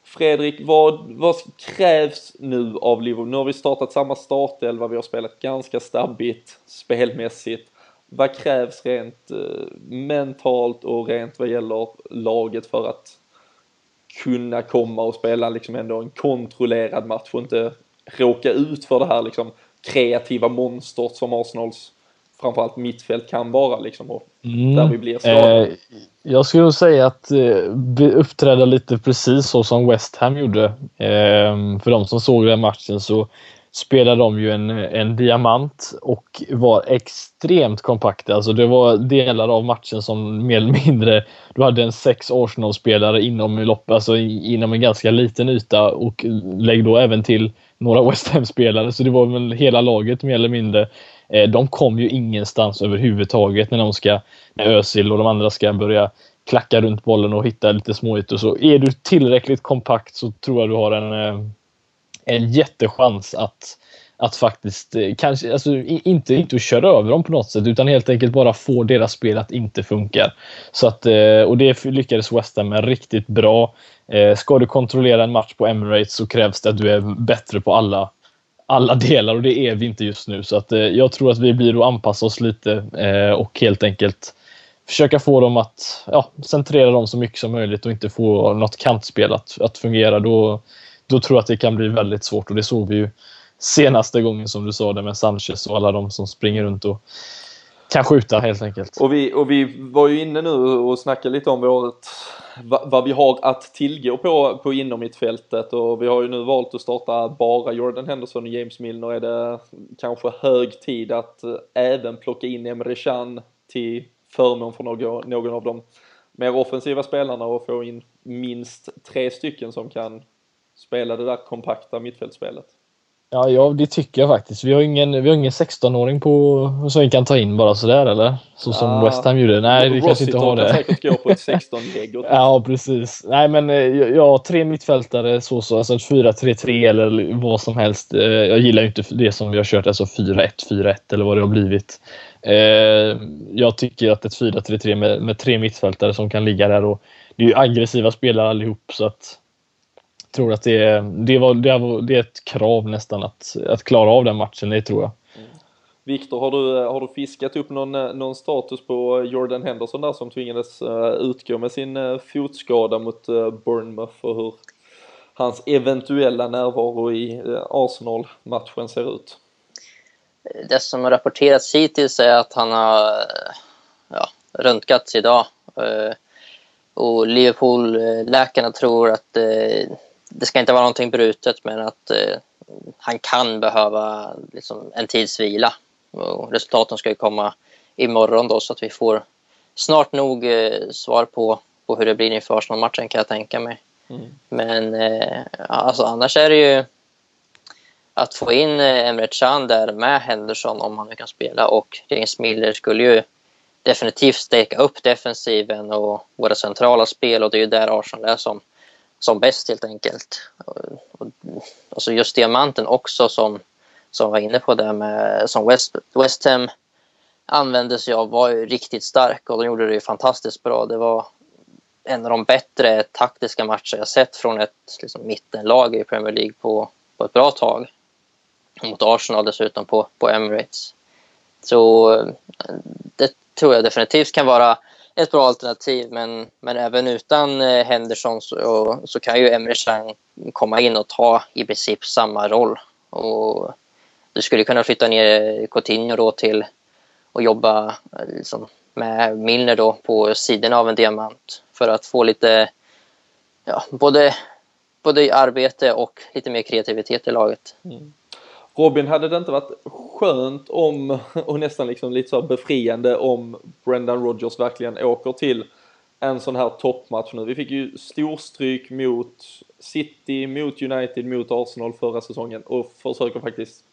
Fredrik, vad, vad krävs nu av Liverpool? Nu har vi startat samma startelva, vi har spelat ganska stabbigt spelmässigt. Vad krävs rent eh, mentalt och rent vad gäller laget för att kunna komma och spela liksom ändå en kontrollerad match och inte råka ut för det här liksom kreativa monstret som Arsenals framförallt mittfält kan vara liksom och mm. där vi blir skadade. Eh, jag skulle säga att eh, uppträda lite precis så som West Ham gjorde. Eh, för de som såg den matchen så spelade de ju en, en diamant och var extremt kompakta. Alltså det var delar av matchen som mer eller mindre, du hade en sex Arsenal-spelare inom lopp, alltså inom en ganska liten yta och lägg då även till några West Ham-spelare, så det var väl hela laget mer eller mindre. Eh, de kom ju ingenstans överhuvudtaget när de ska, när Özil och de andra ska börja klacka runt bollen och hitta lite småytor. Så är du tillräckligt kompakt så tror jag du har en eh, en jättechans att, att faktiskt, eh, kanske, alltså, inte, inte att köra över dem på något sätt utan helt enkelt bara få deras spel att inte funka. Så att, och det lyckades West Ham med riktigt bra. Ska du kontrollera en match på Emirates så krävs det att du är bättre på alla, alla delar och det är vi inte just nu. Så att eh, jag tror att vi blir att anpassa oss lite eh, och helt enkelt försöka få dem att ja, centrera dem så mycket som möjligt och inte få något kantspel att, att fungera. Då, då tror jag att det kan bli väldigt svårt och det såg vi ju senaste gången som du sa det med Sanchez och alla de som springer runt och kan skjuta helt enkelt. Och vi, och vi var ju inne nu och snackade lite om vårt, vad, vad vi har att tillgå på, på inom mittfältet och vi har ju nu valt att starta bara Jordan Henderson och James Milner. Är det kanske hög tid att eh, även plocka in Emre Can till förmån för någon, någon av de mer offensiva spelarna och få in minst tre stycken som kan spela det där kompakta mittfältspelet. Ja, ja, det tycker jag faktiskt. Vi har ingen, vi har ingen 16-åring på, som vi kan ta in bara sådär eller? Så som ja, West Ham gjorde. Nej, vi kanske inte har det. säkert gå på ett [LAUGHS] 16-lägg. ja, precis. Nej, men eh, ja, tre mittfältare så, så alltså 4-3-3 eller vad som helst. Eh, jag gillar ju inte det som vi har kört, alltså 4-1, 4-1 eller vad det har blivit. Eh, jag tycker att ett 4-3-3 med, med tre mittfältare som kan ligga där och det är ju aggressiva spelare allihop så att tror att det, det, var, det, var, det är ett krav nästan att, att klara av den matchen, det tror jag. Mm. Viktor, har du, har du fiskat upp någon, någon status på Jordan Henderson där som tvingades uh, utgå med sin uh, fotskada mot uh, Bournemouth och hur hans eventuella närvaro i Arsenal-matchen ser ut? Det som har rapporterats hittills är att han har ja, röntgats idag. Och Liverpool-läkarna tror att det ska inte vara någonting brutet men att eh, han kan behöva liksom, en tids vila. Och resultaten ska ju komma imorgon då så att vi får snart nog eh, svar på, på hur det blir inför Arsenal-matchen kan jag tänka mig. Mm. Men eh, alltså, annars är det ju att få in eh, Emre Can där med Henderson om han nu kan spela och James Miller skulle ju definitivt steka upp defensiven och våra centrala spel och det är ju där Arsenal är som som bäst helt enkelt. Och, alltså just diamanten också som, som var inne på det med som West, West Ham använde sig av var ju riktigt stark och de gjorde det ju fantastiskt bra. Det var en av de bättre taktiska matcher jag sett från ett liksom, mittenlag i Premier League på, på ett bra tag. Mot Arsenal dessutom på, på Emirates. Så eh, det tror jag definitivt kan vara ett bra alternativ. Men, men även utan eh, Henderson så, så kan ju Emre Can komma in och ta i princip samma roll. Och du skulle kunna flytta ner eh, Coutinho då till och jobba eh, liksom, med Milner då på sidan av en diamant för att få lite ja, både, både arbete och lite mer kreativitet i laget. Mm. Robin, hade det inte varit skönt om, [LAUGHS] och nästan liksom lite så befriande om Brendan Rodgers verkligen åker till en sån här toppmatch nu. Vi fick ju storstryk mot City, mot United, mot Arsenal förra säsongen och försöker faktiskt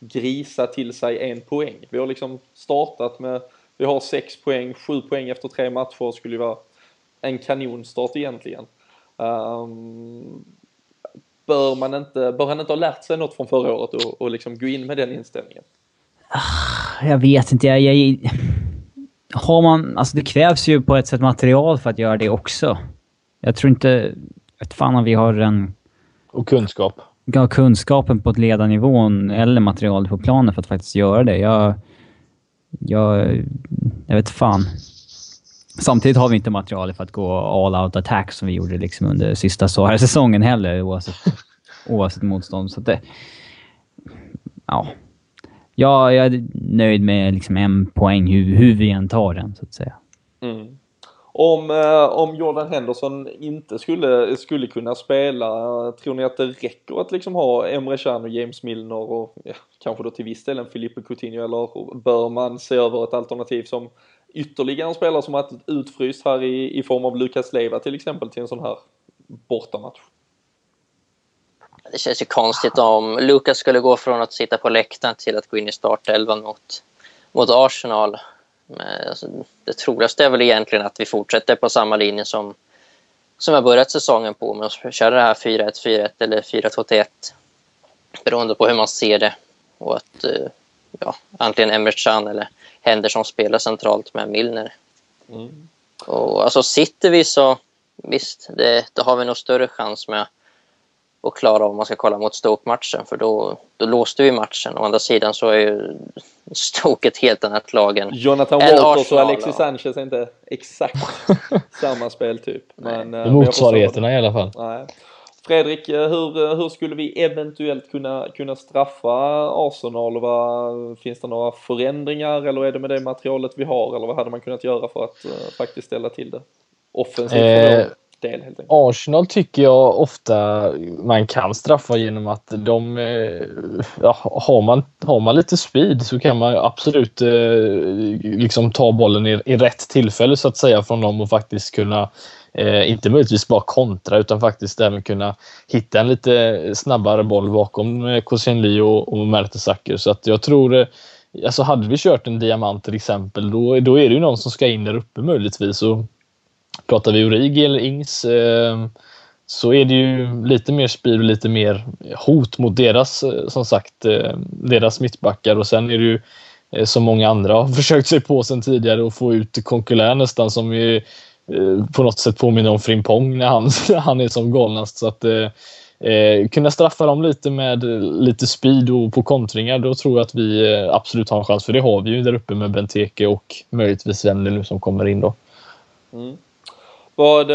grisa till sig en poäng. Vi har liksom startat med, vi har sex poäng, sju poäng efter tre matcher skulle ju vara en kanonstart egentligen. Um, bör, man inte, bör han inte ha lärt sig något från förra året och, och liksom gå in med den inställningen? Jag vet inte. Jag, jag, har man... Alltså det krävs ju på ett sätt material för att göra det också. Jag tror inte... Vet fan om vi har en... Och kunskap. Ja, kunskapen på ett ledarnivån eller materialet på planen för att faktiskt göra det. Jag... Jag... Jag vet fan. Samtidigt har vi inte material för att gå all out attack som vi gjorde liksom under sista säsongen heller oavsett, [LAUGHS] oavsett motstånd. Så det, ja. ja, jag är nöjd med liksom en poäng hur, hur vi än tar den så att säga. Mm. Om, eh, om Jordan Henderson inte skulle, skulle kunna spela, tror ni att det räcker att liksom ha Emre Can och James Milner och ja, kanske då till viss del en Filipe Coutinho eller bör man se över ett alternativ som ytterligare en spelare som har utfryst här i, i form av Lukas Leiva till exempel till en sån här bortamatch? Det känns ju konstigt om Lukas skulle gå från att sitta på läktaren till att gå in i startelvan mot, mot Arsenal. Men alltså, det troligaste är väl egentligen att vi fortsätter på samma linje som, som jag börjat säsongen på med att köra det här 4-1-4-1 eller 4-2-1 beroende på hur man ser det. Och att eh, ja, antingen Emre Can eller Henderson spelar centralt med Milner. Mm. Och alltså sitter vi så visst, det, då har vi nog större chans med att klara om man ska kolla mot Stoke-matchen för då, då låste vi matchen. Å andra sidan så är ju [LAUGHS] Stoke ett helt annat lag än Jonathan Walters och Alexis Sanchez är inte exakt [LAUGHS] samma speltyp. Men, eh, motsvarigheterna i alla fall. Nej. Fredrik, eh, hur, eh, hur skulle vi eventuellt kunna, kunna straffa Arsenal? Vad, finns det några förändringar eller är det med det materialet vi har? Eller vad hade man kunnat göra för att uh, faktiskt ställa till det? Offensivt eh, del helt enkelt. Arsenal tycker jag ofta man kan straffa genom att de, ja, har, man, har man lite speed så kan man absolut eh, liksom ta bollen i, i rätt tillfälle så att säga från dem och faktiskt kunna Eh, inte möjligtvis bara kontra utan faktiskt även kunna hitta en lite snabbare boll bakom eh, Koscielny och, och Mertesacker. Så att jag tror, eh, alltså hade vi kört en diamant till exempel, då, då är det ju någon som ska in där uppe möjligtvis. Och pratar vi Origi eller Ings eh, så är det ju lite mer speed och lite mer hot mot deras, eh, som sagt, eh, deras mittbackar och sen är det ju eh, som många andra har [LAUGHS] försökt sig på sen tidigare att få ut Konkulär nästan som ju på något sätt påminner om Frimpong när han, [LAUGHS] han är som galnast. Så att eh, eh, kunna straffa dem lite med lite speed och på kontringar, då tror jag att vi eh, absolut har en chans. För det har vi ju där uppe med Benteke och möjligtvis vem det nu som kommer in då. Mm. Vad,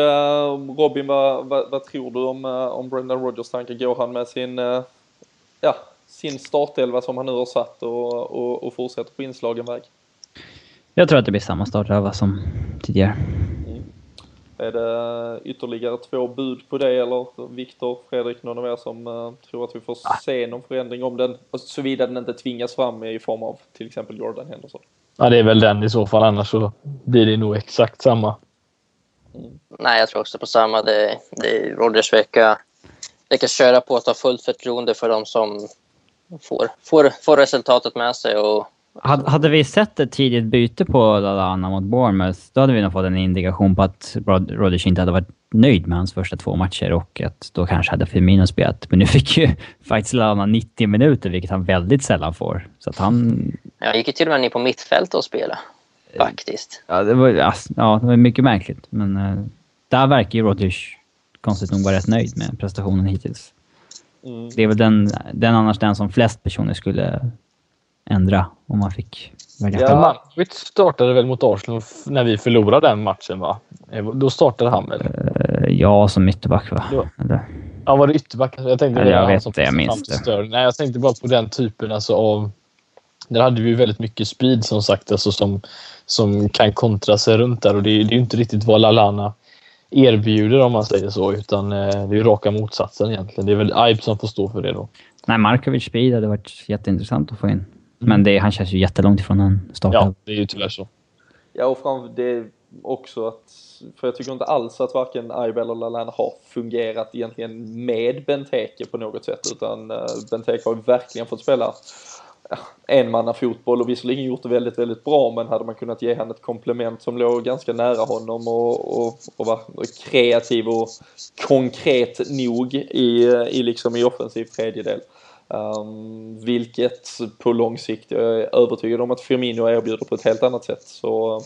Robin, vad, vad, vad, tror du om, om Brendan Rodgers tankar? Går han med sin, ja, sin startelva som han nu har satt och, och, och fortsätter på inslagen väg? Jag tror att det blir samma startelva som tidigare. Är det ytterligare två bud på det eller Viktor, Fredrik, någon av er som uh, tror att vi får ah. se någon förändring om den, såvida den inte tvingas fram i form av till exempel Jordan Henderson? Ja, det är väl den i så fall, annars så blir det nog exakt samma. Mm. Nej, jag tror också på samma. Det, det är Rodgers vecka. Det kan köra på att ha fullt förtroende för de som får, får, får resultatet med sig och hade vi sett ett tidigt byte på Lalana mot Bournemouth, då hade vi nog fått en indikation på att Rodgers inte hade varit nöjd med hans första två matcher och att då kanske hade Firmino spelat. Men nu fick ju [LAUGHS] faktiskt Lalana 90 minuter, vilket han väldigt sällan får. Så att han... Ja, gick ju till och med ner på mittfält och spela. Faktiskt. Ja, det var, ja, det var mycket märkligt. Men uh, där verkar ju Rodgers konstigt nog vara rätt nöjd med prestationen hittills. Mm. Det är väl den, den annars den som flest personer skulle ändra om man fick välja. Ja, Markovic startade väl mot Arsenal när vi förlorade den matchen va? Eh, då startade han väl? Uh, ja, som ytterback va? Då. Ja, var det ytterback? Jag tänkte ja, jag vet inte, jag minns det. Nej, jag tänkte bara på den typen alltså av... Där hade vi väldigt mycket speed som sagt, alltså som, som kan kontra sig runt där och det, det är ju inte riktigt vad Lalana erbjuder om man säger så, utan eh, det är raka motsatsen egentligen. Det är väl Ibe som får stå för det då. Nej, Markovic speed hade varit jätteintressant att få in. Men det, han känns ju jättelångt ifrån en start. Ja, det är ju tyvärr så. Ja, och fram, det är också att, för jag tycker inte alls att varken Ibe eller Lallana har fungerat egentligen med Benteke på något sätt, utan uh, Benteke har ju verkligen fått spela enmanna fotboll och visserligen gjort det väldigt, väldigt bra men hade man kunnat ge han ett komplement som låg ganska nära honom och, och, och var kreativ och konkret nog i, i liksom i offensiv tredjedel. Um, vilket på lång sikt, jag är övertygad om att Firmino erbjuder på ett helt annat sätt så,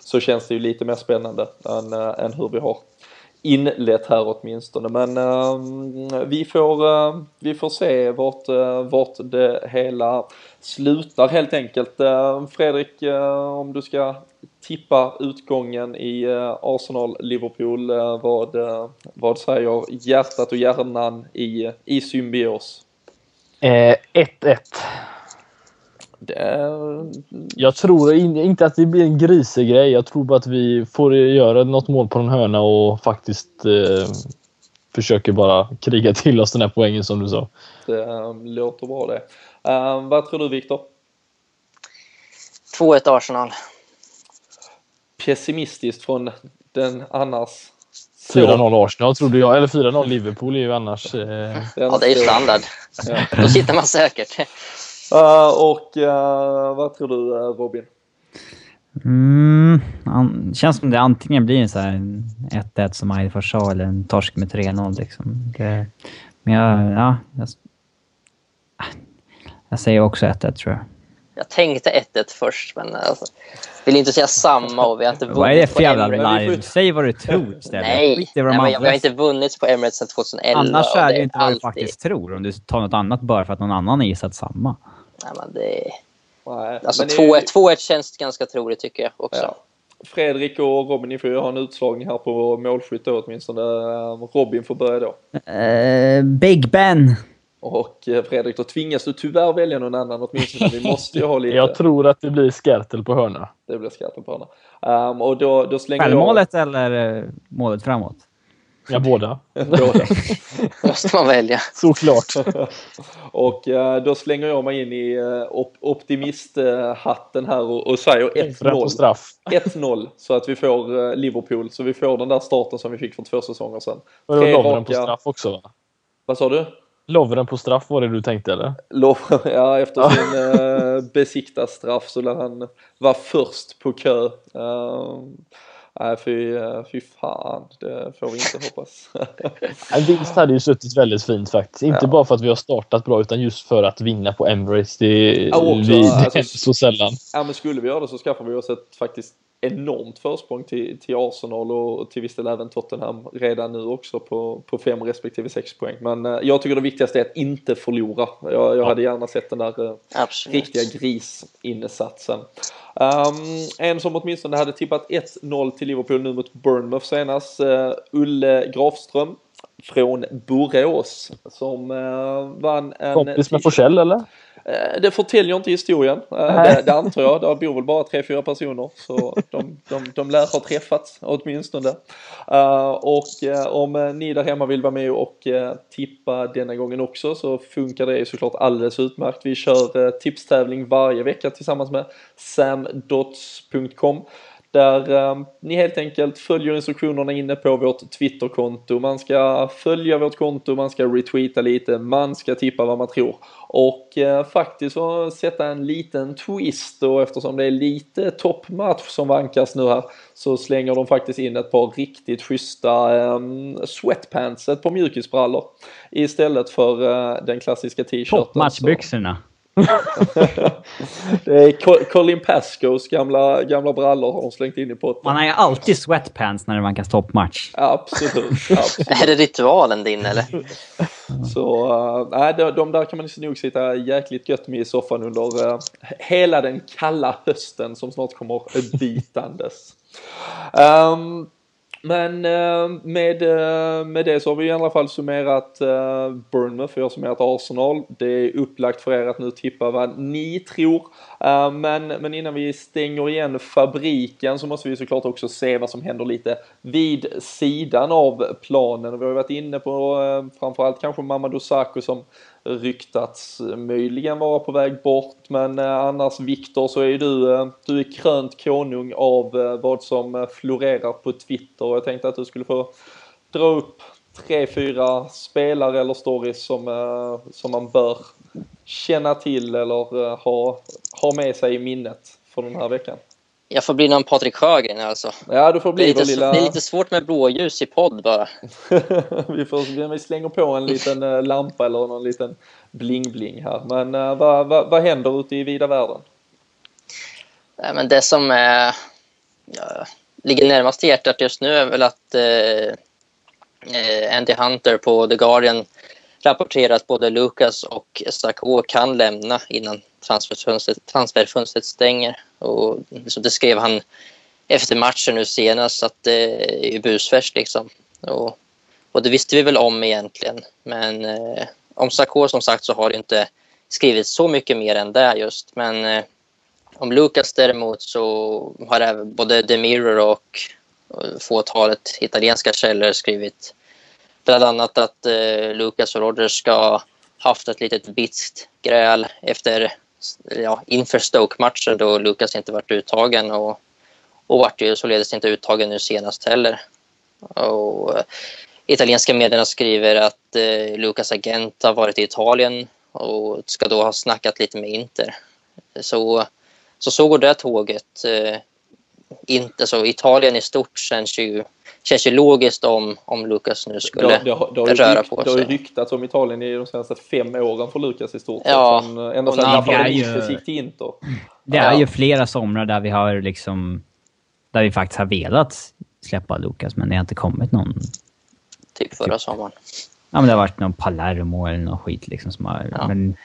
så känns det ju lite mer spännande än, eh, än hur vi har inlett här åtminstone. Men um, vi, får, uh, vi får se vart, uh, vart det hela slutar helt enkelt. Ehm, Fredrik, om du ska tippa utgången i Arsenal-Liverpool, vad, vad säger hjärtat och hjärnan i, i symbios? 1-1. Eh, jag tror inte att det blir en grisegrej. Jag tror bara att vi får göra något mål på en hörna och faktiskt eh, försöker bara kriga till oss den här poängen som du sa. Det um, låter bra det. Um, vad tror du Viktor? 2-1 Arsenal. Pessimistiskt från den annars 4-0 Arsenal trodde jag, eller 4-0 Liverpool är ju annars... Eh... Ja, det är ju standard. Ja. Då sitter man säkert. Uh, och uh, vad tror du uh, Robin? Mm, an, känns som det antingen blir en så här 1-1 som Eidfors sa eller en torsk med 3-0 liksom. Det, men jag, ja, jag, jag säger också 1-1 tror jag. Jag tänkte 1-1 först, men alltså, vill inte säga samma och vi har inte vunnit [LAUGHS] Vad är det för jävla live? Säg vad du tror istället. Nej, nej men vi har inte vunnit på Emirates sedan 2011. Annars är det inte vad du faktiskt tror, om du tar något annat bara för att någon annan har gissat samma. Nej, men det... Alltså 2-1 är... känns ganska troligt tycker jag också. Ja. Fredrik och Robin, ni får ju ha en utslagning här på målskytt då åtminstone. Robin får börja då. Uh, Big Ben. Och eh, Fredrik, då tvingas du tyvärr välja någon annan åtminstone. Vi måste ju ha lite... [LAUGHS] Jag tror att det blir Skertel på hörna. Det blir Skertel på hörna. Um, och då, då slänger Självmålet jag... eller uh, målet framåt? Ja, båda. [LAUGHS] båda. [LAUGHS] måste man välja. Såklart. och uh, då slänger jag mig in i uh, op optimisthatten här och, och säger 1-0. 1-0 så att vi får uh, Liverpool, så vi får den där starten som vi fick för två säsonger sedan. Tre raka... på straff också va? Vad sa du? Lovren på straff var det du tänkte eller? Lovren, [LAUGHS] ja efter sin eh, besikta straff så lär han vara först på kö. Uh, nej fy, eh, fy fan, det får vi inte hoppas. [LAUGHS] en vinst hade ju suttit väldigt fint faktiskt. Inte ja. bara för att vi har startat bra utan just för att vinna på Emirates. Det, ja, också, vi, det alltså, händer så sällan. Ja men skulle vi göra det så skaffar vi oss ett faktiskt enormt försprång till, till Arsenal och till viss del även Tottenham redan nu också på, på fem respektive sex poäng. Men eh, jag tycker det viktigaste är att inte förlora. Jag, jag ja. hade gärna sett den där eh, riktiga grisinsatsen. Um, en som åtminstone hade tippat 1-0 till Liverpool nu mot Bournemouth senast, uh, Ulle Grafström från Borås som uh, vann en... Kompis med Forsell eller? Eh, det förtäljer inte historien, eh, det, det antar jag. Det bor väl bara tre, fyra personer så de, de, de lär ha träffats åtminstone. Uh, och uh, om ni där hemma vill vara med och uh, tippa denna gången också så funkar det såklart alldeles utmärkt. Vi kör tipstävling varje vecka tillsammans med samdots.com där eh, ni helt enkelt följer instruktionerna inne på vårt Twitterkonto. Man ska följa vårt konto, man ska retweeta lite, man ska tippa vad man tror och eh, faktiskt sätta en liten twist och eftersom det är lite toppmatch som vankas nu här så slänger de faktiskt in ett par riktigt schyssta eh, sweatpants, ett par mjukisbrallor istället för eh, den klassiska t-shirten. Toppmatchbyxorna. Det är Colin Pascoes gamla, gamla brallor har de slängt in i potten. Man har ju alltid sweatpants när det vankas toppmatch. Absolut, [LAUGHS] absolut. är det ritualen din eller? Så uh, nej, de, de där kan man nog sitta jäkligt gött med i soffan under uh, hela den kalla hösten som snart kommer bitandes. Um, men eh, med, eh, med det så har vi i alla fall summerat Burnmouth, Bournemouth, vi har summerat Arsenal. Det är upplagt för er att nu tippa vad ni tror. Men, men innan vi stänger igen fabriken så måste vi såklart också se vad som händer lite vid sidan av planen. vi har ju varit inne på framförallt kanske Mamadou Sakho som ryktats möjligen vara på väg bort men eh, annars Viktor så är du, eh, du är krönt konung av eh, vad som florerar på Twitter och jag tänkte att du skulle få dra upp tre, fyra spelare eller stories som, som man bör känna till eller ha, ha med sig i minnet för den här veckan? Jag får bli någon Patrik Sjögren alltså. Ja, du får bli det, är lite, lilla... det är lite svårt med blåljus i podd bara. [LAUGHS] vi, får, vi slänger på en liten uh, lampa eller någon liten bling-bling här. Men uh, vad, vad, vad händer ute i vida världen? Nej, men det som är, ja, ligger närmast hjärtat just nu är väl att eh, Andy Hunter på The Guardian rapporterar att både Lucas och Sarko kan lämna innan transferfönstret, transferfönstret stänger. Och, liksom det skrev han efter matchen nu senast att det är busfärskt liksom. Och, och det visste vi väl om egentligen. Men eh, om Sarko som sagt så har det inte skrivit så mycket mer än det just. Men eh, om Lucas däremot så har även både The Mirror och fåtalet italienska källor skrivit bland annat att eh, Lucas och Rogers ska haft ett litet bitskt gräl efter, ja, inför Stoke-matchen då Lucas inte varit uttagen och, och vart ju således inte uttagen nu senast heller. Och, eh, italienska medierna skriver att eh, Lucas agent har varit i Italien och ska då ha snackat lite med Inter. Så så, så går det tåget. Eh, inte så alltså Italien i stort känns ju, känns ju logiskt om, om Lucas nu skulle det, det, det har röra rykt, på sig. Det har ju ryktats om Italien i de senaste fem åren för Lucas i stort ja, sett. Som, ända sedan Napolitis gick till Inter. Det är ja. ju flera somrar där vi har liksom... Där vi faktiskt har velat släppa Lucas, men det har inte kommit någon... Typ förra sommaren. Ja, men det har varit någon Palermo eller någon skit liksom som har... Ja. Men,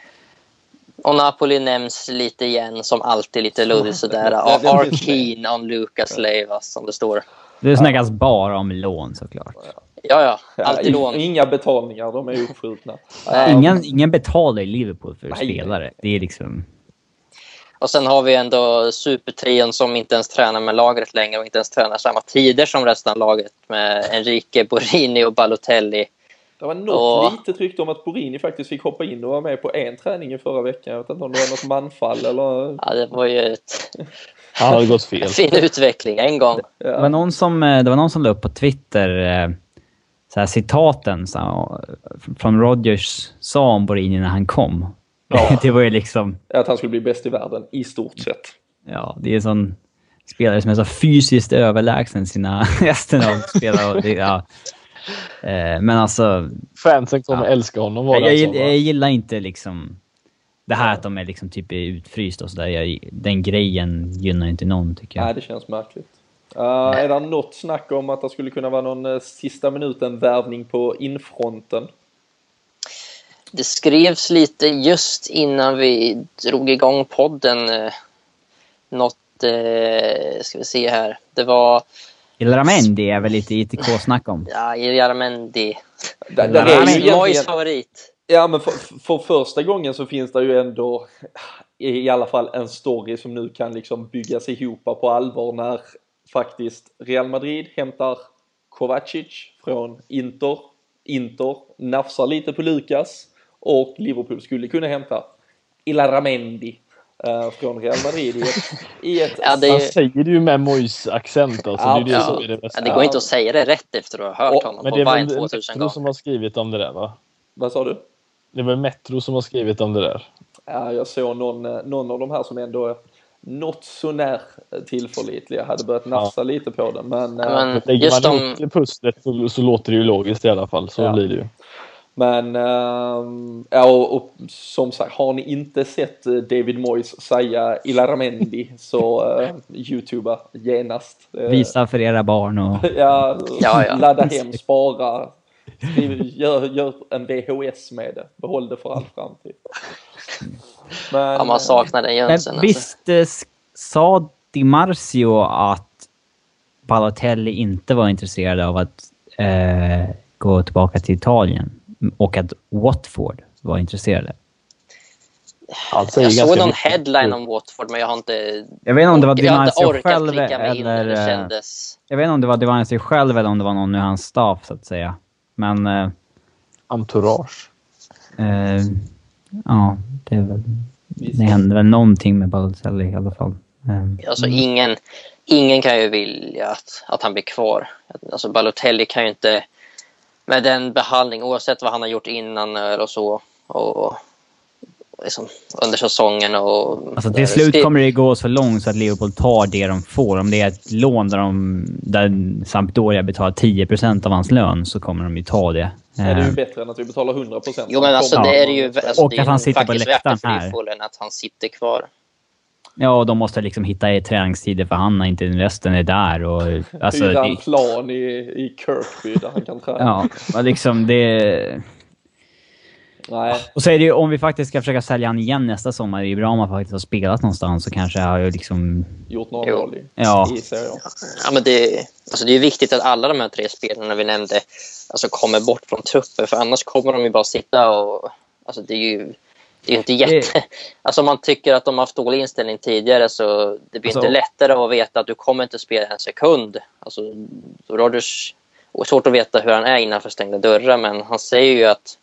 och Napoli nämns lite igen, som alltid lite luddigt sådär. Are keen on Lucas Leivas, som det står. Det snackas bara om lån såklart. Ja, ja. Alltid lån. Inga betalningar, de är uppskjutna. Ingen, ingen betalar i Liverpool för Nej. spelare. Det är liksom... Och sen har vi ändå supertrion som inte ens tränar med laget längre och inte ens tränar samma tider som resten av laget med Enrique, Borini och Balotelli. Det var något och... litet rykte om att Borini faktiskt fick hoppa in och vara med på en träning i förra veckan. Jag vet inte om det var något manfall eller... Ja, det var ju ett... Han hade gått fel. fin utveckling en gång. Ja. Det, var någon som, eh, det var någon som la upp på Twitter eh, så här, citaten så, från Rogers sa om Borini när han kom. Ja. [LAUGHS] det var ju liksom... Att han skulle bli bäst i världen, i stort sett. Ja, det är en sån spelare som är så fysiskt överlägsen sina [LAUGHS] resten av spelare. Ja. Eh, men alltså... Fansen kommer ja. älska honom. Var jag, jag, jag, gillar inte liksom det här att de är liksom typ utfrysta och sådär. Den grejen gynnar inte någon tycker jag. Nej, det känns märkligt. Uh, är det något snack om att det skulle kunna vara någon uh, sista minuten-värvning på infronten? Det skrevs lite just innan vi drog igång podden. Uh, något, uh, ska vi se här. Det var Ilramendi är väl lite ITK-snack om? Ja, Ilramendi. Mojs favorit. Ja, men för, för, första gången så finns det ju ändå i alla fall en story som nu kan liksom byggas ihop på allvar när faktiskt Real Madrid hämtar Kovacic från Inter. Inter nafsar lite på Lukas och Liverpool skulle kunna hämta Ilramendi uh, från Real Madrid i ett... I ett ja, det... Han säger det ju med Mois accent alltså. Ja, det, är det, som är det, bästa. Ja, det går inte att säga det rätt efter att ha hört honom men på Vine 2000 gånger. som har skrivit om det där va? Vad sa du? Det var Metro som har skrivit om det där. Ja, jag såg någon, eh, någon av de här som ändå är något sånär tillförlitliga hade börjat nafsa ja. lite på det. Men, men äh, lägger man de... ihop pusslet så, så, låter det ju logiskt i alla fall. Så ja. blir det ju. Men, äh, ja, och, och, som sagt, har ni inte sett eh, David Moyes säga Ilaramendi [LAUGHS] så äh, youtuba genast. Visa för era barn och... [LAUGHS] ja, ja, ja, ladda hem, spara. Skriv, gör, gör en VHS med det. Behåll det för all framtid. Men, ja, man saknar den jönsen. Men alltså. visst sa Di Marcio att Balotelli inte var intresserad av att eh, gå tillbaka till Italien? och att Watford var intresserade. Alltså, jag såg någon headline om Watford, men jag har inte... Jag vet inte om det var Divancio själv eller... Kändes... Jag vet inte om det var Divancio själv eller om det var någon i hans staff, så att säga. Men... Eh, Entourage. Eh, ja, det är väl... Det hände väl någonting med Balotelli i alla fall. Eh, alltså ingen, ingen kan ju vilja att, att han blir kvar. Alltså Balotelli kan ju inte med den behandling, oavsett vad han har gjort innan och så. Och, liksom, under säsongen. Och, Alltså till slut kommer det gå så långt så att Liverpool tar det de får. Om det är ett lån där, de, där Sampdoria betalar 10% av hans lön så kommer de ju ta det. Ja, det är ju Eh, bättre än att vi betalar 100 procent. Jo, men alltså, det är ju alltså, Och det är att han sitter på läktaren här. att han sitter kvar. Ja, och de måste liksom hitta i träningstider för han när inte resten är där. Och, alltså, Hyra en plan i, i Kirkby där han kan träna. ja, och liksom det... Nej, Och så är det ju, om vi faktiskt ska försöka sälja han igen nästa sommar, det är ju bra om han faktiskt har spelat någonstans och kanske har ju liksom... gjort några Jo. mål i, Ja. i serien. Ja, men det, alltså det är viktigt att alla de här tre spelarna vi nämnde alltså kommer bort från truppen, för annars kommer de ju bara sitta och... Alltså det är ju, det är inte jätte... [LAUGHS] Alltså om man tycker att de har haft dålig inställning tidigare så det blir Alltså- inte lättare att veta att du kommer inte spela en sekund. Alltså, Rodgers... Svårt att veta hur han är innanför stängda dörrar, men han säger ju att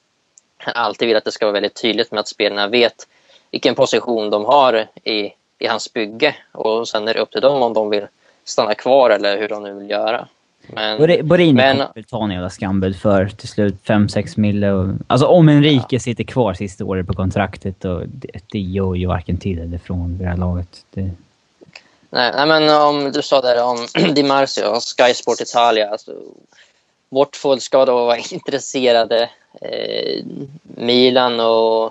alltid vill att det ska vara väldigt tydligt med att spelarna vet vilken position de har i, i hans bygge. Och sen är det upp till dem om de vill stanna kvar eller hur de nu vill göra. Men, Borini Men- kommer ta en jävla skambud för till slut 5-6 mille. Och, alltså om Enrique sitter kvar sista året på kontraktet, och det, det gör ju varken till eller från det här laget. Det, nej, nej, men om du sa där om [CLEARS THROAT] Di Marzio och Sky Sport Italia. Alltså, Watford ska då vara [LAUGHS] intresserade. Eh, Milan och eh,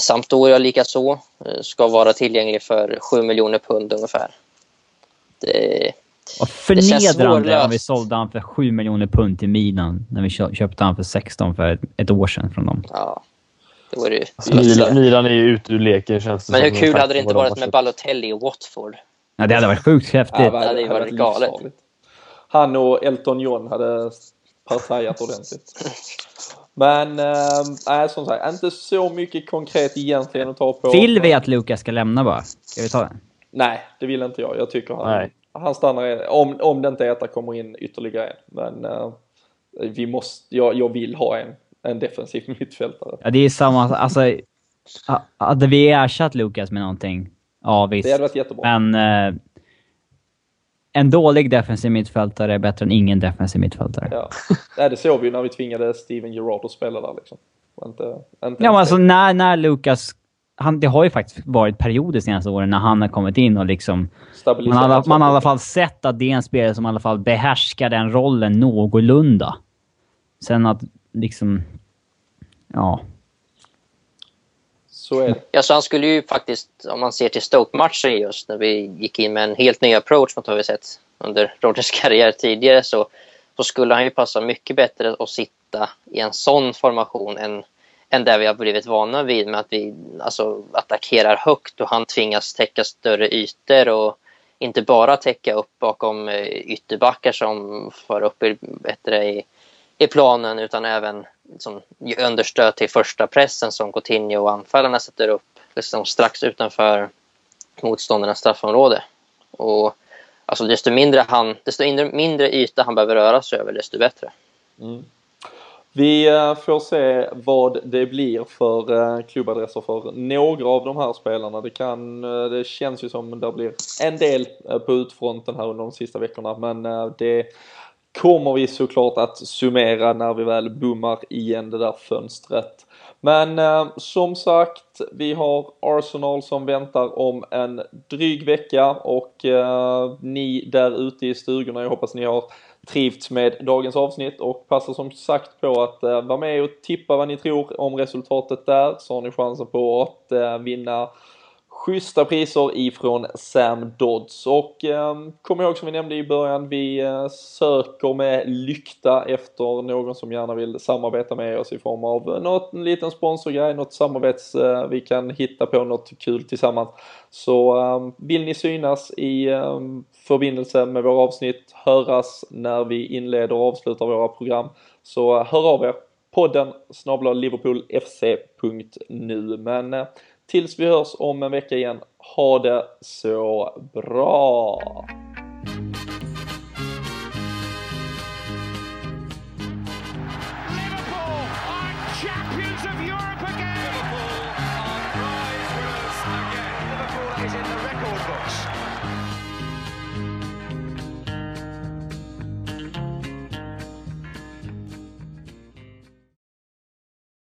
Sampdoria likaså eh, ska vara tillgänglig för 7 miljoner pund ungefär. Det, och Det känns förnedrande om vi sålde han för 7 miljoner pund till Milan när vi kö- köpte han för 16 för ett, ett år sedan från dem. ja, det vore ju... Milan, Milan är ju ute ur leken känns det Men hur kul hade det inte varit med Balotelli i Watford? Ja, det hade varit sjukt häftigt. Ja, hade ju varit galet. Han och Elton John hade partajat ordentligt. Men äh, nej, som sagt, inte så mycket konkret egentligen att ta på. Vill vi att Lukas ska lämna bara? Ska vi ta den? Nej, det vill inte jag. Jag tycker han, Nej. han stannar om, om det inte är att det kommer in ytterligare en. Men äh, vi måste, jag, jag vill ha en, en defensiv [LAUGHS] mittfältare. Ja, det är samma... Alltså, ha- hade vi ersatt Lukas med någonting? Ja, visst. Det hade varit jättebra. Men... Eh, en dålig defensiv mittfältare är bättre än ingen defensiv mittfältare. Ja, Ja. [LAUGHS] Nej, det såg vi ju när vi tvingade Steven Gerrard att spela där liksom. Inte, inte men alltså när, när Lukas... Han, det har ju faktiskt varit perioder de senaste åren när han har kommit in och liksom... Man har, man har i alla fall sett att det är en spelare som i alla fall behärskar den rollen någorlunda. Sen att liksom... Ja. Så är det. Ja, så han skulle ju faktiskt, om man ser till Stoke-matchen just, när vi gick in med en helt ny approach mot vad vi sett under Rodgers karriär tidigare, så, så skulle han ju passa mycket bättre att sitta i en sån formation än, än där vi har blivit vana vid med att vi alltså, attackerar högt och han tvingas täcka större ytor och inte bara täcka upp bakom eh, ytterbackar som för upp i- bättre i, i planen utan även liksom, understöd till första pressen som Coutinho och anfallarna sätter upp liksom, strax utanför motståndarnas straffområde. Och, alltså, desto, mindre han, desto mindre, yta han behöver röra sig över, desto bättre. Mm. Vi eh, får se vad det blir för eh, klubbadresser för några av de här spelarna. Det, kan, eh, det känns ju som det blir en del på utfronten här under de sista veckorna men det kommer vi såklart att summera när vi väl bommar igen det där fönstret. Men eh, som sagt, vi har Arsenal som väntar om en dryg vecka och eh, ni där ute i stugorna, jag hoppas ni har trivts med dagens avsnitt och passa som sagt på att eh, vara med och tippa vad ni tror om resultatet där så har ni chansen på att eh, vinna schyssta priser ifrån Sam Dodds. Och eh, kom ihåg som vi nämnde i början, vi eh, söker med lykta efter någon som gärna vill samarbeta med oss i form av eh, något, en liten sponsorgrej, något samarbets eh, vi kan hitta på något kul tillsammans. Så eh, vill ni synas i eh, förbindelse med våra avsnitt, höras när vi inleder och avslutar våra program, så eh, hör av er. Podden snabla liverpoolfc.nu men eh, tills vi hörs om en vecka igen, ha det så bra!